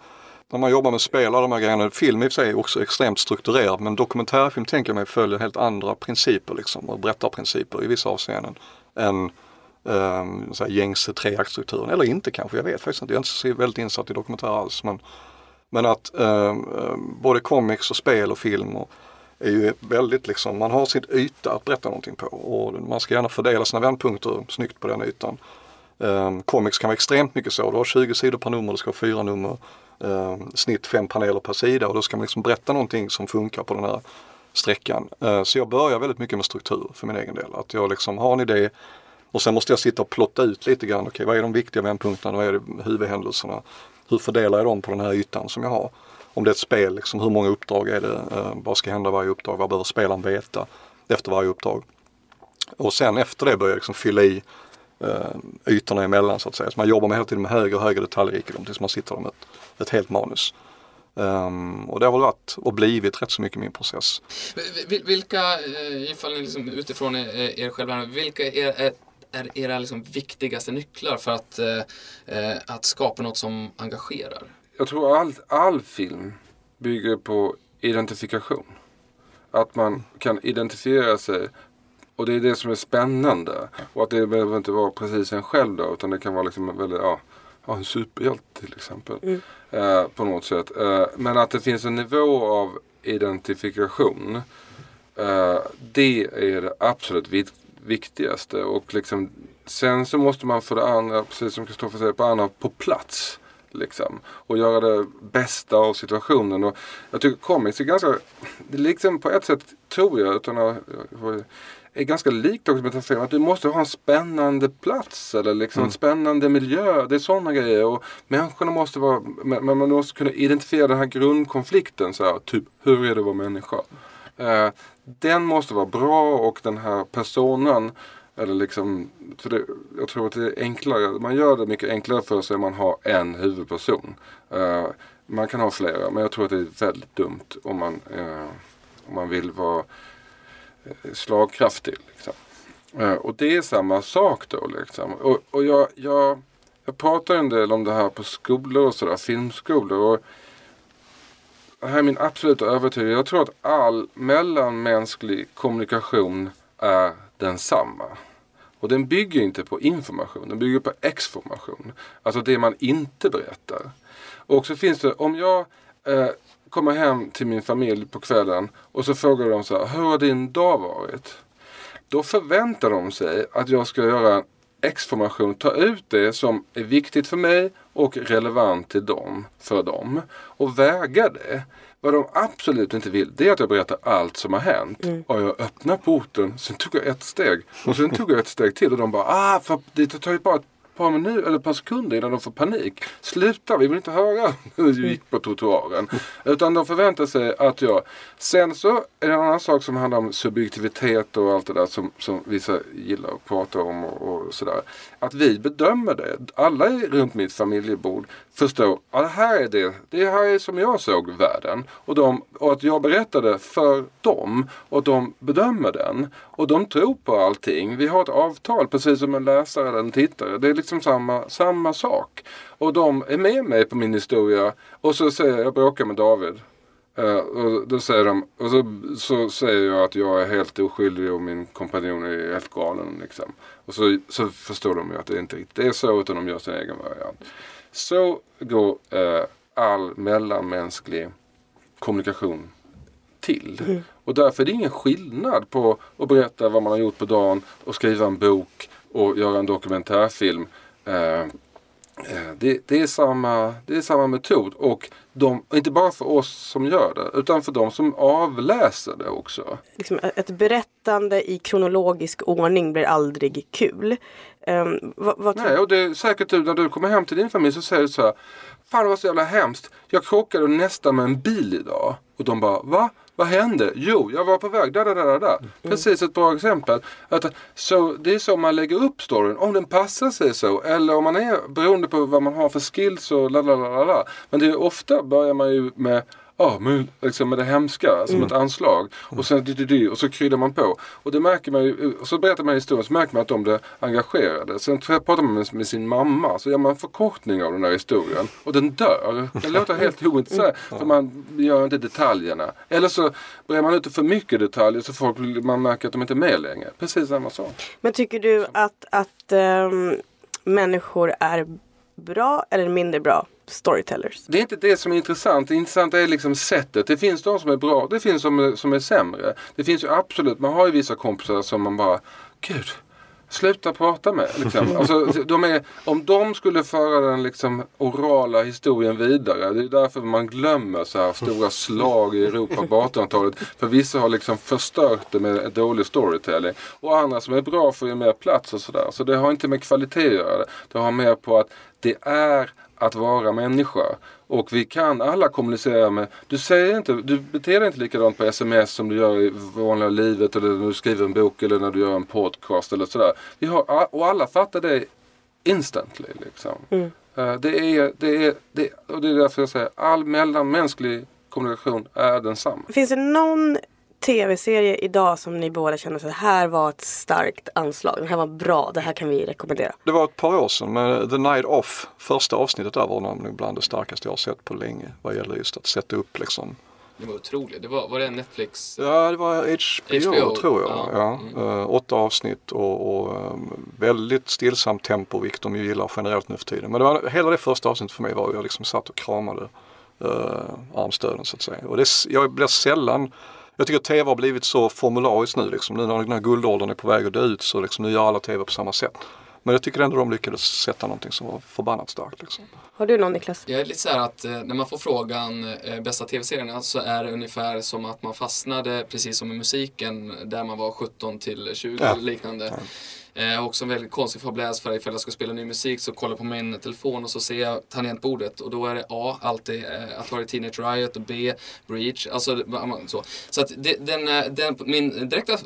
När man jobbar med spel och de här grejerna, film i och för sig är också extremt strukturerad men dokumentärfilm tänker jag mig följer helt andra principer liksom och berättarprinciper i vissa avseenden än um, så här gängse treaktstrukturen. Eller inte kanske, jag vet faktiskt inte. Jag är inte så väldigt insatt i dokumentär alls. Men Men att eh, både comics och spel och film och, är ju väldigt liksom, man har sin yta att berätta någonting på och man ska gärna fördela sina vändpunkter snyggt på den ytan. Um, comics kan vara extremt mycket så. Du har 20 sidor per nummer, det ska vara fyra nummer eh, snitt fem paneler per sida och då ska man liksom berätta någonting som funkar på den här sträckan. Eh, så jag börjar väldigt mycket med struktur för min egen del. Att jag liksom har en idé och sen måste jag sitta och plotta ut lite grann. Okej, okay, vad är de viktiga vändpunkterna? Vad är det huvudhändelserna? Hur fördelar jag dem på den här ytan som jag har? Om det är ett spel, liksom, hur många uppdrag är det? Eh, vad ska hända varje uppdrag? Vad behöver spelaren veta efter varje uppdrag? Och sen efter det börjar jag liksom fylla i eh, ytorna emellan så att säga. Så man jobbar med hela tiden med högre och högre detaljrikedom tills man sitter med ett, ett helt manus. Um, och det har väl varit och blivit rätt så mycket min process. Vilka, eh, ifall ni liksom utifrån er, er själva, vilka är, är, är era liksom viktigaste nycklar för att, eh, att skapa något som engagerar? Jag tror all, all film bygger på identifikation. Att man kan identifiera sig och det är det som är spännande. Och att det behöver inte vara precis en själv då utan det kan vara liksom väldigt, ja, en superhjälte till exempel. Mm. Eh, på något sätt. Eh, men att det finns en nivå av identifikation. Eh, det är det absolut viktigaste. Och liksom, sen så måste man för det andra, precis som Kristoffer säger, på andra på plats. Liksom, och göra det bästa av situationen. Och jag tycker comics är ganska, det är liksom på ett sätt tror jag, utan att är ganska likt dokumentärfilm. Att du måste ha en spännande plats eller liksom mm. en spännande miljö. Det är sådana grejer. Och människorna måste vara, men man måste kunna identifiera den här grundkonflikten. Så här, typ, hur är det att vara människa? Eh, den måste vara bra och den här personen eller liksom, för det, jag tror att det är enklare, man gör det mycket enklare för sig om man har en huvudperson. Uh, man kan ha flera men jag tror att det är väldigt dumt om man, uh, om man vill vara slagkraftig. Liksom. Eh, och det är samma sak då. Liksom. Och, och jag, jag, jag pratar en del om det här på skolor och sådär, filmskolor. Och det här är min absoluta övertygelse. Jag tror att all mellanmänsklig kommunikation är densamma. Och den bygger inte på information, den bygger på exformation. Alltså det man inte berättar. Och så finns det, om jag eh, kommer hem till min familj på kvällen och så frågar de så här, hur har din dag varit? Då förväntar de sig att jag ska göra en exformation, ta ut det som är viktigt för mig och relevant till dem, för dem och väga det. Vad de absolut inte vill det är att jag berättar allt som har hänt. Mm. Och jag öppnar porten, sen tog jag ett steg och sen tog jag ett steg till och de bara ah, för det tar ju bara par minuter eller par sekunder innan de får panik. Sluta, vi vill inte höra [LAUGHS] hur du gick på trottoaren. [LAUGHS] Utan de förväntar sig att jag... Sen så är det en annan sak som handlar om subjektivitet och allt det där som, som vissa gillar att prata om och, och sådär. Att vi bedömer det. Alla runt mitt familjebord förstår att det här är det. Det här är som jag såg världen. Och, de, och att jag berättade för dem och de bedömer den. Och de tror på allting. Vi har ett avtal precis som en läsare eller en tittare. Det är liksom samma, samma sak. Och de är med mig på min historia. Och så säger jag, jag bråkar med David. Uh, och då säger de, och så, så säger jag att jag är helt oskyldig och min kompanjon är helt galen. Liksom. Och så, så förstår de ju att det inte riktigt är så utan de gör sin egen variant. Så går uh, all mellanmänsklig kommunikation till. Mm. Och därför är det ingen skillnad på att berätta vad man har gjort på dagen och skriva en bok och göra en dokumentärfilm. Uh, det, det, är samma, det är samma metod och de, inte bara för oss som gör det utan för de som avläser det också. Liksom ett berättande i kronologisk ordning blir aldrig kul. Um, vad, vad Nej, och det är säkert du när du kommer hem till din familj så säger du så här Fan det var så jävla hemskt. Jag krockade nästan med en bil idag. Och de bara va? Vad hände? Jo, jag var på väg Da, da, da, da. Mm. Precis ett bra exempel. Att, så det är så man lägger upp storyn. Om den passar sig så. Eller om man är beroende på vad man har för skills och la la la la. Men det är ofta börjar man ju med ja, men liksom med det hemska som mm. ett anslag. Och sen dy, dy, dy, och så kryddar man på. Och det märker man ju, och så berättar man historien så märker man att de blir engagerade. Sen pratar man med, med, sin mamma så gör man en förkortning av den där historien. Och den dör. Det låter helt ointressant för man gör inte detaljerna. Eller så brer man ut för mycket detaljer så folk, man märker att de inte är med längre. Precis samma sak. Men tycker du att, att um, människor är bra eller mindre bra storytellers? Det är inte det som är intressant. Det intressanta är liksom sättet. Det finns de som är bra, det finns de som är sämre. Det finns ju absolut, man har ju vissa kompisar som man bara, gud, Sluta prata med. Liksom. [LAUGHS] Alltså, de är, om de skulle föra den liksom, orala historien vidare. Det är därför man glömmer så här stora slag i Europa på 1800-talet. För vissa har liksom förstört det med dålig storytelling. Och andra som är bra får ju mer plats och sådär. Så det har inte med kvalitet att göra. Det har mer på att det är att vara människa. Och vi kan alla kommunicera med, du säger inte, du beter dig inte likadant på sms som du gör i vanliga livet eller när du skriver en bok eller när du gör en podcast eller sådär. Vi har, och alla fattar det instantly liksom. Mm. Uh, det, är, det, är, det, och det är därför jag säger all mellanmänsklig kommunikation är densamma. Finns det någon tv-serie idag som ni båda känner så här var ett starkt anslag. Det här var bra, det här kan vi rekommendera. Det var ett par år sedan men The Night Off, första avsnittet där var nog bland det starkaste jag har sett på länge vad gäller just att sätta upp liksom det var otroligt. Det var, var det Netflix? Ja, det var HBO, HBO. tror jag. Ja. ja. Mm. Uh, åtta avsnitt och, och um, väldigt stillsamt tempo, vilket de ju gillar generellt nu för tiden. Men det var, hela det första avsnittet för mig var jag liksom satt och kramade uh, armstöden så att säga. Och det, jag blir sällan jag tycker att TV har blivit så formulariskt nu liksom. Nu när den här guldåldern är på väg att dö ut så liksom, nu gör alla TV på samma sätt. Men jag tycker ändå de lyckades sätta någonting som var förbannat starkt. Liksom. Har du någon Niklas? Jag är lite så här att eh, när man får frågan eh, bästa tv-serierna så är det ungefär som att man fastnade precis som i musiken där man var 17 till 20 ja. liknande. Ja. Eh, också en väldigt konstig fabläs för ifall jag ska spela ny musik så kollar jag på min telefon och så ser jag tangentbordet och då är det A alltid eh, att vara Teenage Riot och B Breach. Alltså så. Så att det, den, eh, den, min direkta eh,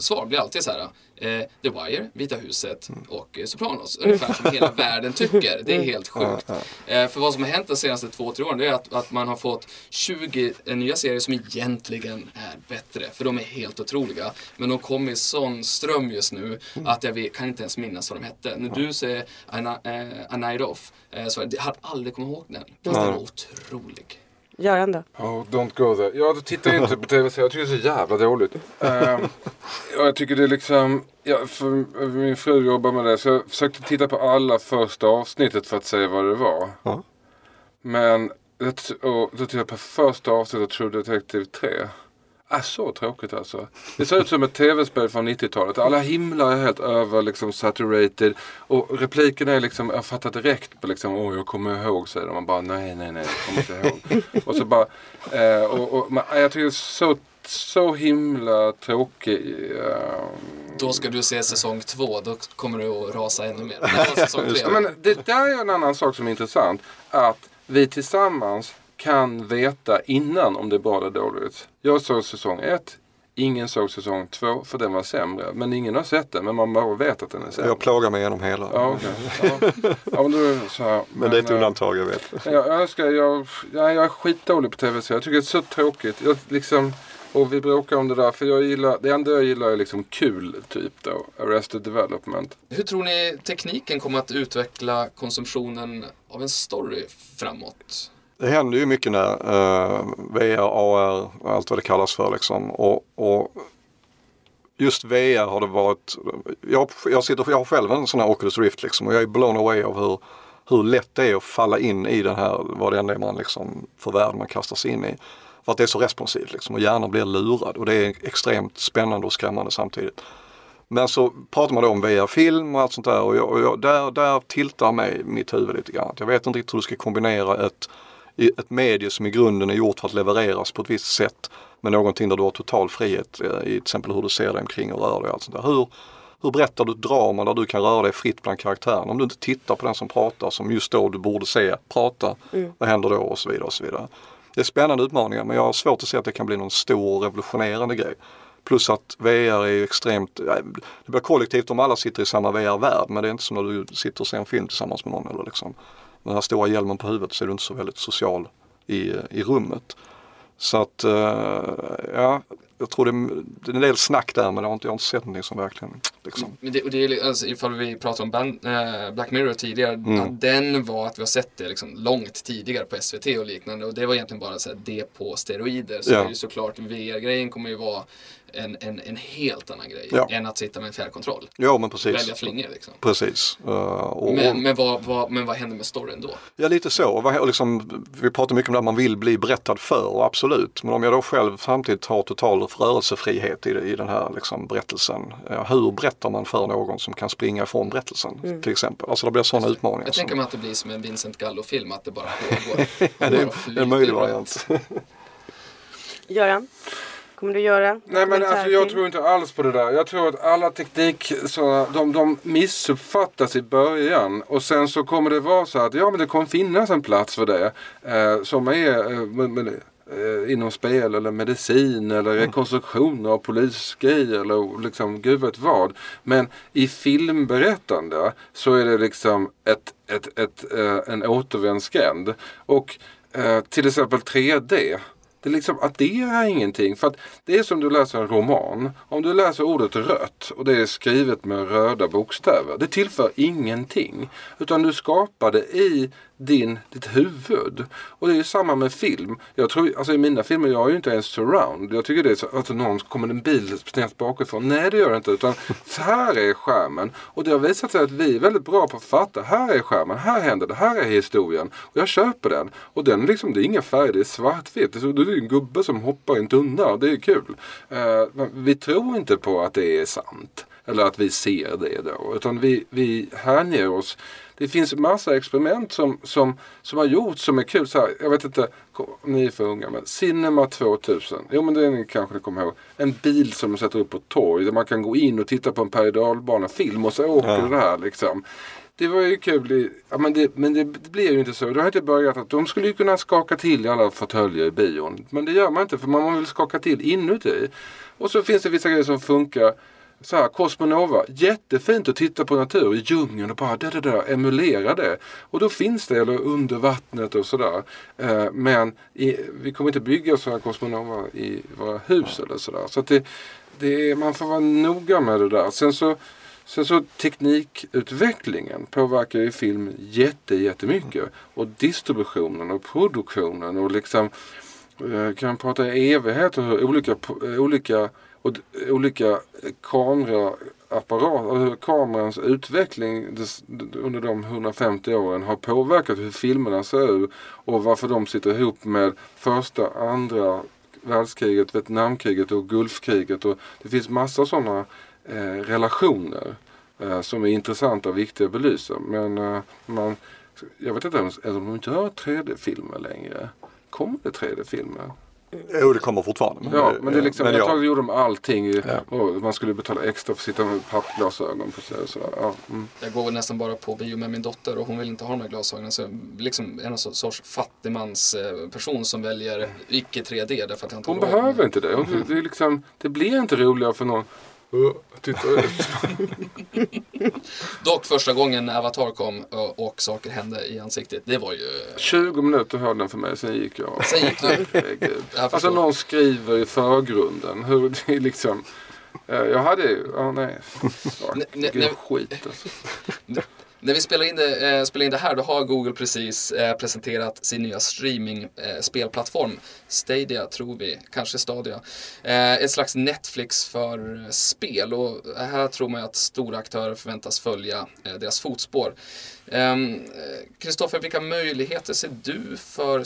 svar blir alltid så här. Eh, The Wire, Vita huset och eh, Sopranos. Ungefär som hela [LAUGHS] världen tycker. Det är helt sjukt. Eh, för vad som har hänt de senaste två, tre åren det är att, att man har fått 20 nya serier som egentligen är bättre. För de är helt otroliga. Men de kommer i sån ström just nu att jag vet, kan inte ens minnas vad de hette. När du säger A, eh, A Night Off, eh, så jag hade aldrig kommit ihåg den. Den var otrolig. Göran då? Oh, don't go there. Ja, du tittar inte på tv Jag tycker det är så jävla dåligt. Um, jag tycker det är liksom... Ja, för min fru jobbar med det så jag försökte titta på alla första avsnittet för att se vad det var. Mm. Men och, då tittade jag på första avsnittet av True Detective 3. Äh, så tråkigt alltså. Det ser ut som ett tv-spel från 90-talet. Alla himlar är helt över liksom saturated. Och repliken är liksom, jag fattar direkt på liksom, åh jag kommer ihåg säger de. Man bara, nej nej nej, jag kommer inte ihåg. [LAUGHS] och så bara, eh, och, och man, jag tycker det är så, så himla tråkigt. Uh, då ska du se säsong två, då kommer du att rasa ännu mer. Det, säsong tre. Men det där är en annan sak som är intressant. Att vi tillsammans kan veta innan om det är bra eller dåligt. Jag såg säsong 1. Ingen såg säsong 2 för den var sämre. Men ingen har sett den men man bara vet att den är sämre. Jag plågar mig igenom hela. Ja, okay. ja. ja men, då, så här, men, men det är ett undantag jag vet. Jag, jag, älskar, jag, jag, jag är skitdålig på tv så jag tycker det är så tråkigt. Jag, liksom, och vi bråkar om det där för jag gillar, det enda jag gillar är liksom kul typ då. Arrested development. Hur tror ni tekniken kommer att utveckla konsumtionen av en story framåt? Det händer ju mycket nu. Uh, eh, VR, AR, allt vad det kallas för liksom. Och, och just VR har det varit, jag, jag, sitter, jag har själv en sån här Oculus Rift liksom och jag är blown away av hur, hur lätt det är att falla in i den här, vad det än är man liksom, för värld man kastar sig in i. För att det är så responsivt liksom och hjärnan blir lurad och det är extremt spännande och skrämmande samtidigt. Men så pratar man då om VR-film och allt sånt där och, jag, och jag, där, där tiltar mig mitt huvud lite grann. Jag vet inte riktigt hur du ska kombinera ett ett medie som i grunden är gjort för att levereras på ett visst sätt med någonting där du har total frihet eh, i till exempel hur du ser dig omkring och rör dig och allt sånt där. Hur, hur berättar du ett drama där du kan röra dig fritt bland karaktärerna? Om du inte tittar på den som pratar som just då du borde se prata, mm. vad händer då och så vidare och så vidare. Det är spännande utmaningar men jag har svårt att se att det kan bli någon stor revolutionerande grej. Plus att VR är extremt, det blir kollektivt om alla sitter i samma VR-värld men det är inte som när du sitter och ser en film tillsammans med någon eller liksom den här stora hjälmen på huvudet så är du inte så väldigt social i, i rummet. Så att, eh, ja, jag tror det, det är en del snack där men jag har inte, jag har inte sett någonting som verkligen liksom. Men det, och det är alltså, ifall vi pratade om band, äh, Black Mirror tidigare, Mm. att den var att vi har sett det liksom långt tidigare på SVT och liknande och det var egentligen bara så här, det på steroider. Så Ja. det är ju såklart VR-grejen kommer ju vara en, en, en helt annan grej Ja. än att sitta med en fjärrkontroll. Ja men precis. Välja flingor liksom. Precis. Uh, och, Men, men, vad, vad, men vad händer med storyn då? Ja lite så. Och liksom, vi pratar mycket om det att man vill bli berättad för absolut. Men om jag då själv samtidigt har total rörelsefrihet i, i den här liksom, berättelsen. Hur berättar man för någon som kan springa ifrån berättelsen till exempel? Alltså det blir sådana utmaningar. Jag som- tänker mig att det blir som en Vincent Gallo-film, att det bara pågår. [LAUGHS] ja, det är en möjlig variant. [LAUGHS] Göran, kommer du göra Nej men alltså jag tror inte alls på det där. Jag tror att alla teknik, så, de, de missuppfattas i början. Och sen så kommer det vara så att ja men det kommer finnas en plats för det. Eh, som är eh, med, med, eh, inom spel eller medicin eller rekonstruktion av polisgrejer eller liksom gud vet vad. Men i filmberättande så är det liksom ett, ett, ett, eh, en återvändsgränd. Och eh, till exempel 3D. Det liksom adderar ingenting. För att det är som du läser en roman. Om du läser ordet rött och det är skrivet med röda bokstäver. Det tillför ingenting. Utan du skapar det i din, ditt huvud. Och det är ju samma med film. Jag tror, alltså i mina filmer, jag är ju inte ens surround. Jag tycker det är så att någon kommer en bil snett bakifrån. Nej det gör det inte. Utan [LAUGHS] här är skärmen. Och det har visat sig att vi är väldigt bra på att fatta. Här är skärmen, här händer det, här är historien. Och jag köper den. Och den liksom, det är inga färger, det är svartvitt. Det är så- en gubbe som hoppar i en tunna det är kul. Uh, men vi tror inte på att det är sant. Eller att vi ser det då. Utan vi, vi hänger oss. Det finns massa experiment som, som, som har gjorts som är kul. Så här, jag vet inte, kom- ni är för unga men Cinema 2000. Jo men det är ni kanske ni kommer ihåg. En bil som de sätter upp på ett torg där man kan gå in och titta på en berg film och så åker Ja. det här liksom. Det var ju kul. Ja, men det, men det, det blir ju inte så. Det har inte börjat att de skulle ju kunna skaka till i alla fåtöljer i bion. Men det gör man inte för man vill skaka till inuti. Och så finns det vissa grejer som funkar. Så här, Cosmonova, jättefint att titta på natur i djungeln och bara där, där, där, emulera det. Och då finns det, eller under vattnet och sådär. Eh, men i, vi kommer inte bygga sådana Cosmonova i våra hus eller sådär. Så att det, det är, man får vara noga med det där. Sen så, sen så teknikutvecklingen påverkar ju film jätte, jättemycket. Och distributionen och produktionen och liksom eh, kan prata i evigheter hur olika, olika, och, olika kameraapparater, alltså hur kamerans utveckling under de 150 åren har påverkat hur filmerna ser ut och varför de sitter ihop med första, andra världskriget, Vietnamkriget och Gulfkriget. Och det finns massa sådana eh, relationer eh, som är intressanta och viktiga att belysa. Men eh, man, jag vet inte ens om de inte 3D-filmer längre. Kommer det 3D-filmer? Jo det kommer fortfarande. Men, Ja, men det är liksom, men ett ja. tag gjorde de allting. Ja. och man skulle betala extra för att sitta med pappglasögon på sig. och Sådär. Ja, mm. Jag går väl nästan bara på bio med min dotter och hon vill inte ha de här glasögonen. Så jag liksom en sorts, sorts fattigmansperson som väljer icke 3D därför att jag inte Hon behöver inte det. Hon, det, är liksom, det blir inte roligare för någon. Uh, titta ut. [LAUGHS] Dock första gången när Avatar kom och, och saker hände i ansiktet, det var ju... 20 minuter höll den för mig, sen gick jag. Sen gick du. [LAUGHS] Alltså någon skriver i förgrunden. Hur det är liksom. eh, Jag hade ju, ja nej. Ja, Nej, nej. skit alltså. När vi spelar in, det, eh, spelar in det här då har Google precis eh, presenterat sin nya streaming eh, spelplattform. Stadia tror vi, kanske Stadia. Eh, ett slags Netflix för eh, spel och här tror man ju att stora aktörer förväntas följa eh, deras fotspår. Ehm, eh, Kristoffer, vilka möjligheter ser du för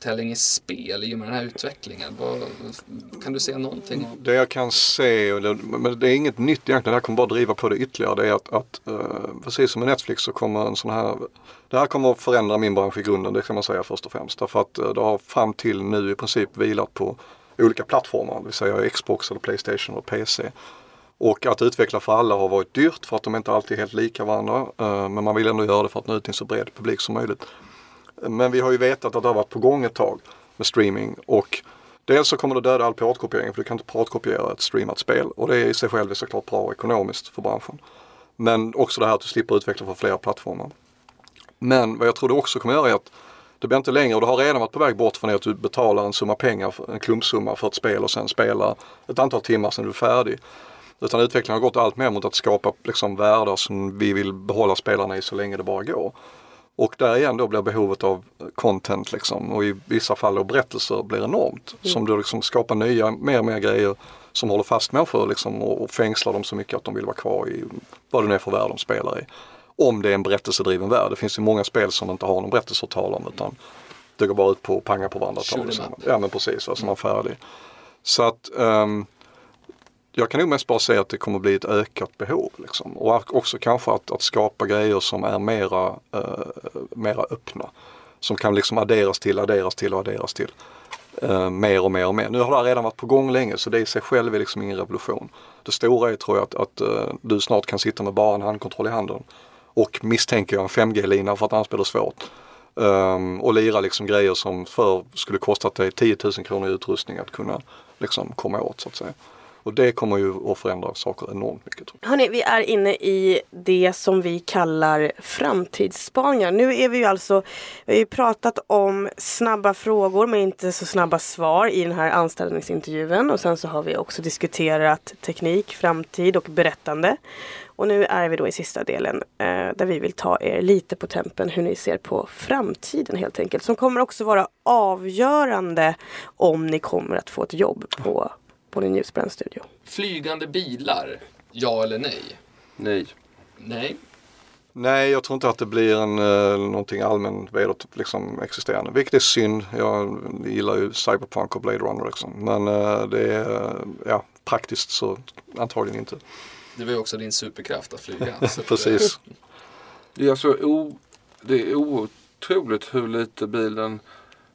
storytelling i spel i och med den här utvecklingen? Vad, kan du säga någonting om? Det jag kan se, och det, men det är inget nytt egentligen, det här kommer bara driva på det ytterligare. Det är att, att eh, precis som med Netflix så kommer en sån här, det här kommer att förändra min bransch i grunden, det kan man säga först och främst. Därför att eh, det har fram till nu i princip vilat på olika plattformar, det vill säga Xbox eller Playstation och PC. Och att utveckla för alla har varit dyrt för att de inte alltid är helt lika varandra. Eh, men man vill ändå göra det för att nå ut till en så bred publik som möjligt. Men vi har ju vetat att det har varit på gång ett tag med streaming och dels så kommer det döda all piratkopiering för du kan inte piratkopiera ett streamat spel och det är i sig själv är såklart bra ekonomiskt för branschen. Men också det här att du slipper utveckla för flera plattformar. Men vad jag tror det också kommer göra är att Det blir inte längre och det har redan varit på väg bort från det att du betalar en summa pengar, en klumpsumma för ett spel och sen spelar ett antal timmar sen du är färdig. Utan utvecklingen har gått allt mer mot att skapa liksom världar som vi vill behålla spelarna i så länge det bara går. Och där igen då blir behovet av content liksom och i vissa fall då berättelser blir enormt. Mm. Som då liksom skapar nya, mer och mer grejer som håller fast människor liksom och, och fängslar dem så mycket att de vill vara kvar i vad det nu är för värld de spelar i. Om det är en berättelsedriven värld. Det finns ju många spel som inte har någon berättelse att tala om utan det går bara ut på att panga på varandra. Ja men precis, alltså man är färdig. Så att um, jag kan nog mest bara säga att det kommer bli ett ökat behov. Liksom. Och också kanske att, att skapa grejer som är mera, eh, mera öppna. Som kan liksom adderas till, adderas till och adderas till. Eh, mer och mer och mer. Nu har det här redan varit på gång länge så det i sig själv är liksom ingen revolution. Det stora är tror jag att, att eh, du snart kan sitta med bara en handkontroll i handen. Och misstänker jag en 5G-lina för att annars blir det svårt. Um, och lira liksom grejer som förr skulle kostat dig 10 000 kronor i utrustning att kunna liksom komma åt så att säga. Och det kommer ju att förändra saker enormt mycket. Tror jag. Hörrni, vi är inne i det som vi kallar framtidsspaningar. Nu är vi ju alltså, vi har ju pratat om snabba frågor men inte så snabba svar i den här anställningsintervjun. Och sen så har vi också diskuterat teknik, framtid och berättande. Och nu är vi då i sista delen eh, där vi vill ta er lite på tempen hur ni ser på framtiden helt enkelt. Som kommer också vara avgörande om ni kommer att få ett jobb på på din ljusbrännstudio. Flygande bilar, ja eller nej? Nej. Nej. Nej, jag tror inte att det blir en, uh, någonting allmänt vedot, liksom, existerande. Vilket är synd. Jag gillar ju Cyberpunk och Blade Runner liksom. Men uh, det är, uh, ja, praktiskt så antagligen inte. Det var ju också din superkraft att flyga. [LAUGHS] Precis. det, är alltså o, det är otroligt hur lite bilen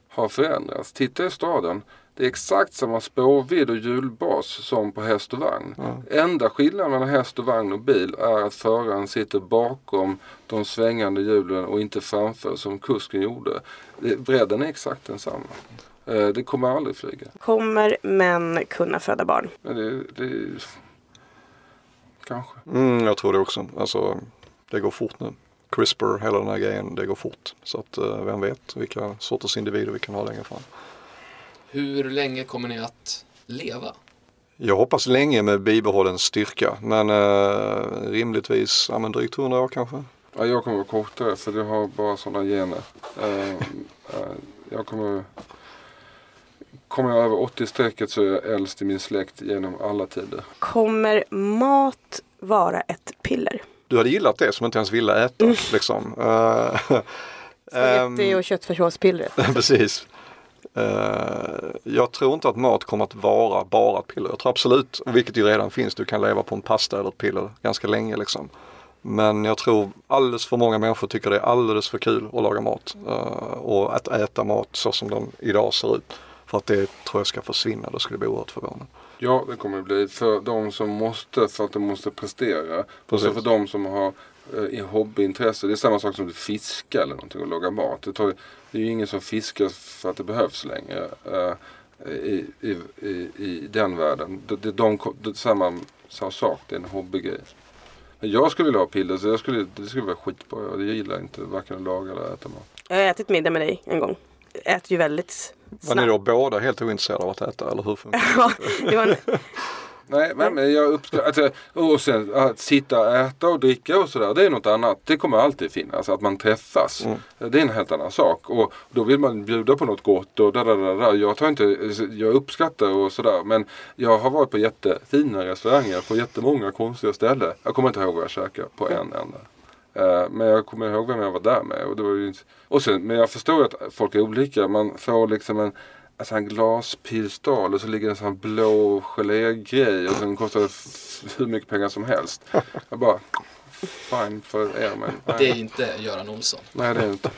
har förändrats. Titta i staden. Det är exakt samma spårvidd och hjulbas som på häst och vagn. Mm. Enda skillnaden mellan häst och vagn och bil är att föraren sitter bakom de svängande hjulen och inte framför som kusken gjorde. Bredden är exakt densamma. Eh, det kommer aldrig flyga. Kommer män kunna föda barn? Det, det, kanske. Mm, jag tror det också. Alltså, det går fort nu. CRISPR, hela den här grejen, det går fort. Så att eh, vem vet vilka sorters individer vi kan ha längre fram. Hur länge kommer ni att leva? Jag hoppas länge med bibehållen styrka men eh, rimligtvis ja, men drygt 100 år kanske. Ja, jag kommer att vara kortare för jag har bara sådana gener. Eh, eh, jag kommer Kommer jag över 80-strecket så är jag äldst i min släkt genom alla tider. Kommer mat vara ett piller? Du hade gillat det som inte ens ville äta. Mm. Liksom. Uh, Spagetti och köttfärssåspillret. [LAUGHS] Precis. Uh, jag tror inte att mat kommer att vara bara piller. Jag tror absolut, vilket ju redan finns, du kan leva på en pasta eller ett piller ganska länge liksom. Men jag tror alldeles för många människor tycker det är alldeles för kul att laga mat uh, och att äta mat så som den idag ser ut. För att det tror jag ska försvinna, det skulle bli oerhört förvånande. Ja, det kommer det bli. För de som måste, för att de måste prestera. Precis. Och för de som har eh, hobbyintresse. Det är samma sak som att fiska eller någonting och laga mat. Det tar det är ju ingen som fiskar för att det behövs längre uh, i, i, i, i, den världen. Det, det, de, det är samma, samma sak, det är en hobbygrej. Men jag skulle vilja ha piller, så jag skulle, det skulle vara skitbra. Jag gillar inte varken att laga eller äta mat. Jag har ätit middag med dig en gång. Jag äter ju väldigt snabbt. Var ni då båda helt ointresserade av att äta eller hur funkar det? [LAUGHS] ja, det [LAUGHS] Nej, men jag uppskattar, alltså, och sen att sitta och äta och dricka och sådär, det är något annat. Det kommer alltid finnas, att man träffas. Mm. Det är en helt annan sak. Och då vill man bjuda på något gott och där, där, där. Jag tar inte, jag uppskattar och sådär. Men jag har varit på jättefina restauranger på jättemånga konstiga ställen. Jag kommer inte ihåg vad jag käkade på en enda. Uh, men jag kommer ihåg vem jag var där med. Och, det var ju inte... och sen, men jag förstår att folk är olika. Man får liksom en alltså en glaspilsdal och så ligger en sån blå gelégrej och den kostar hur mycket pengar som helst. Jag bara, fine för er men. Nej. Det är inte Göran Olsson. Nej det är inte.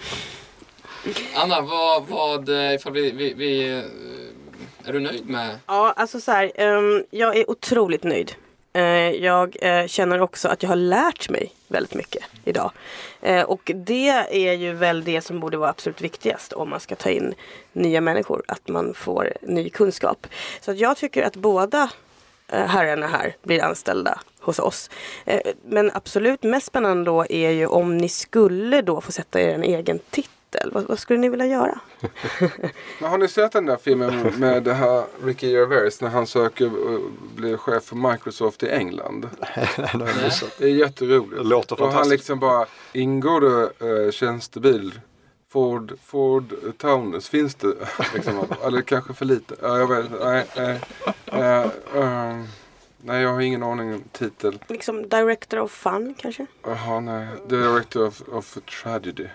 Anna, vad, vad ifall vi, vi, vi, är du nöjd med? Ja, alltså så här, um, jag är otroligt nöjd. Uh, jag uh, känner också att jag har lärt mig väldigt mycket idag. Eh, och det är ju väl det som borde vara absolut viktigast om man ska ta in nya människor, att man får ny kunskap. Så att jag tycker att båda eh, herrarna här blir anställda hos oss. Eh, men absolut mest spännande då är ju om ni skulle då få sätta er en egen titel titel. Vad, vad skulle ni vilja göra? [LAUGHS] Men har ni sett den där filmen med det här Ricky Gervais när han söker och blir chef för Microsoft i England? [LAUGHS] Det är jätteroligt. Det låter och han fantastiskt. liksom bara, ingår det eh, tjänstebil? Ford, Ford Taunus, finns det? [LAUGHS] Liksom, eller kanske för lite? Ja, jag vet Nej, nej. Eh, eh, nej, jag har ingen aning om titel. Liksom director of fun kanske? Jaha, nej. Director of, of Tragedy.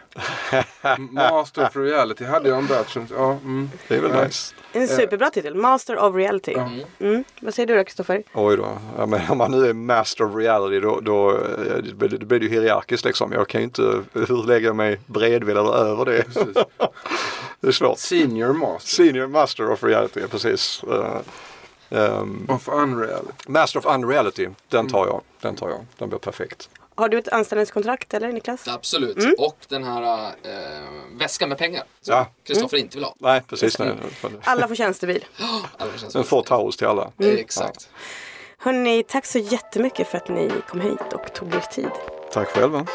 Master of Reality hade jag en batch. Ja, mm. Det är väl Nej. nice. En superbra titel. Master of reality. Mm. Vad säger du då Kristoffer? Oj då. Ja, men om man nu är master of reality då, då eh, det blir det blir ju hierarkiskt liksom. Jag kan ju inte, jag mig bredvid eller över det? Precis. [LAUGHS] Det är svårt. Senior Master Senior master of reality, precis. Um, of Unreality. master of unreality, den tar jag. Den tar jag. Den blir perfekt. Har du ett anställningskontrakt eller Niklas? Absolut. Och den här eh, väskan med pengar som Ja. Kristoffer inte vill ha. Nej, precis. Nej. Alla får tjänstebil. [GASPS] Alla känns En får Taurus till alla. Eh, Exakt. Hörni, tack så jättemycket för att ni kom hit och tog er tid. Tack själva.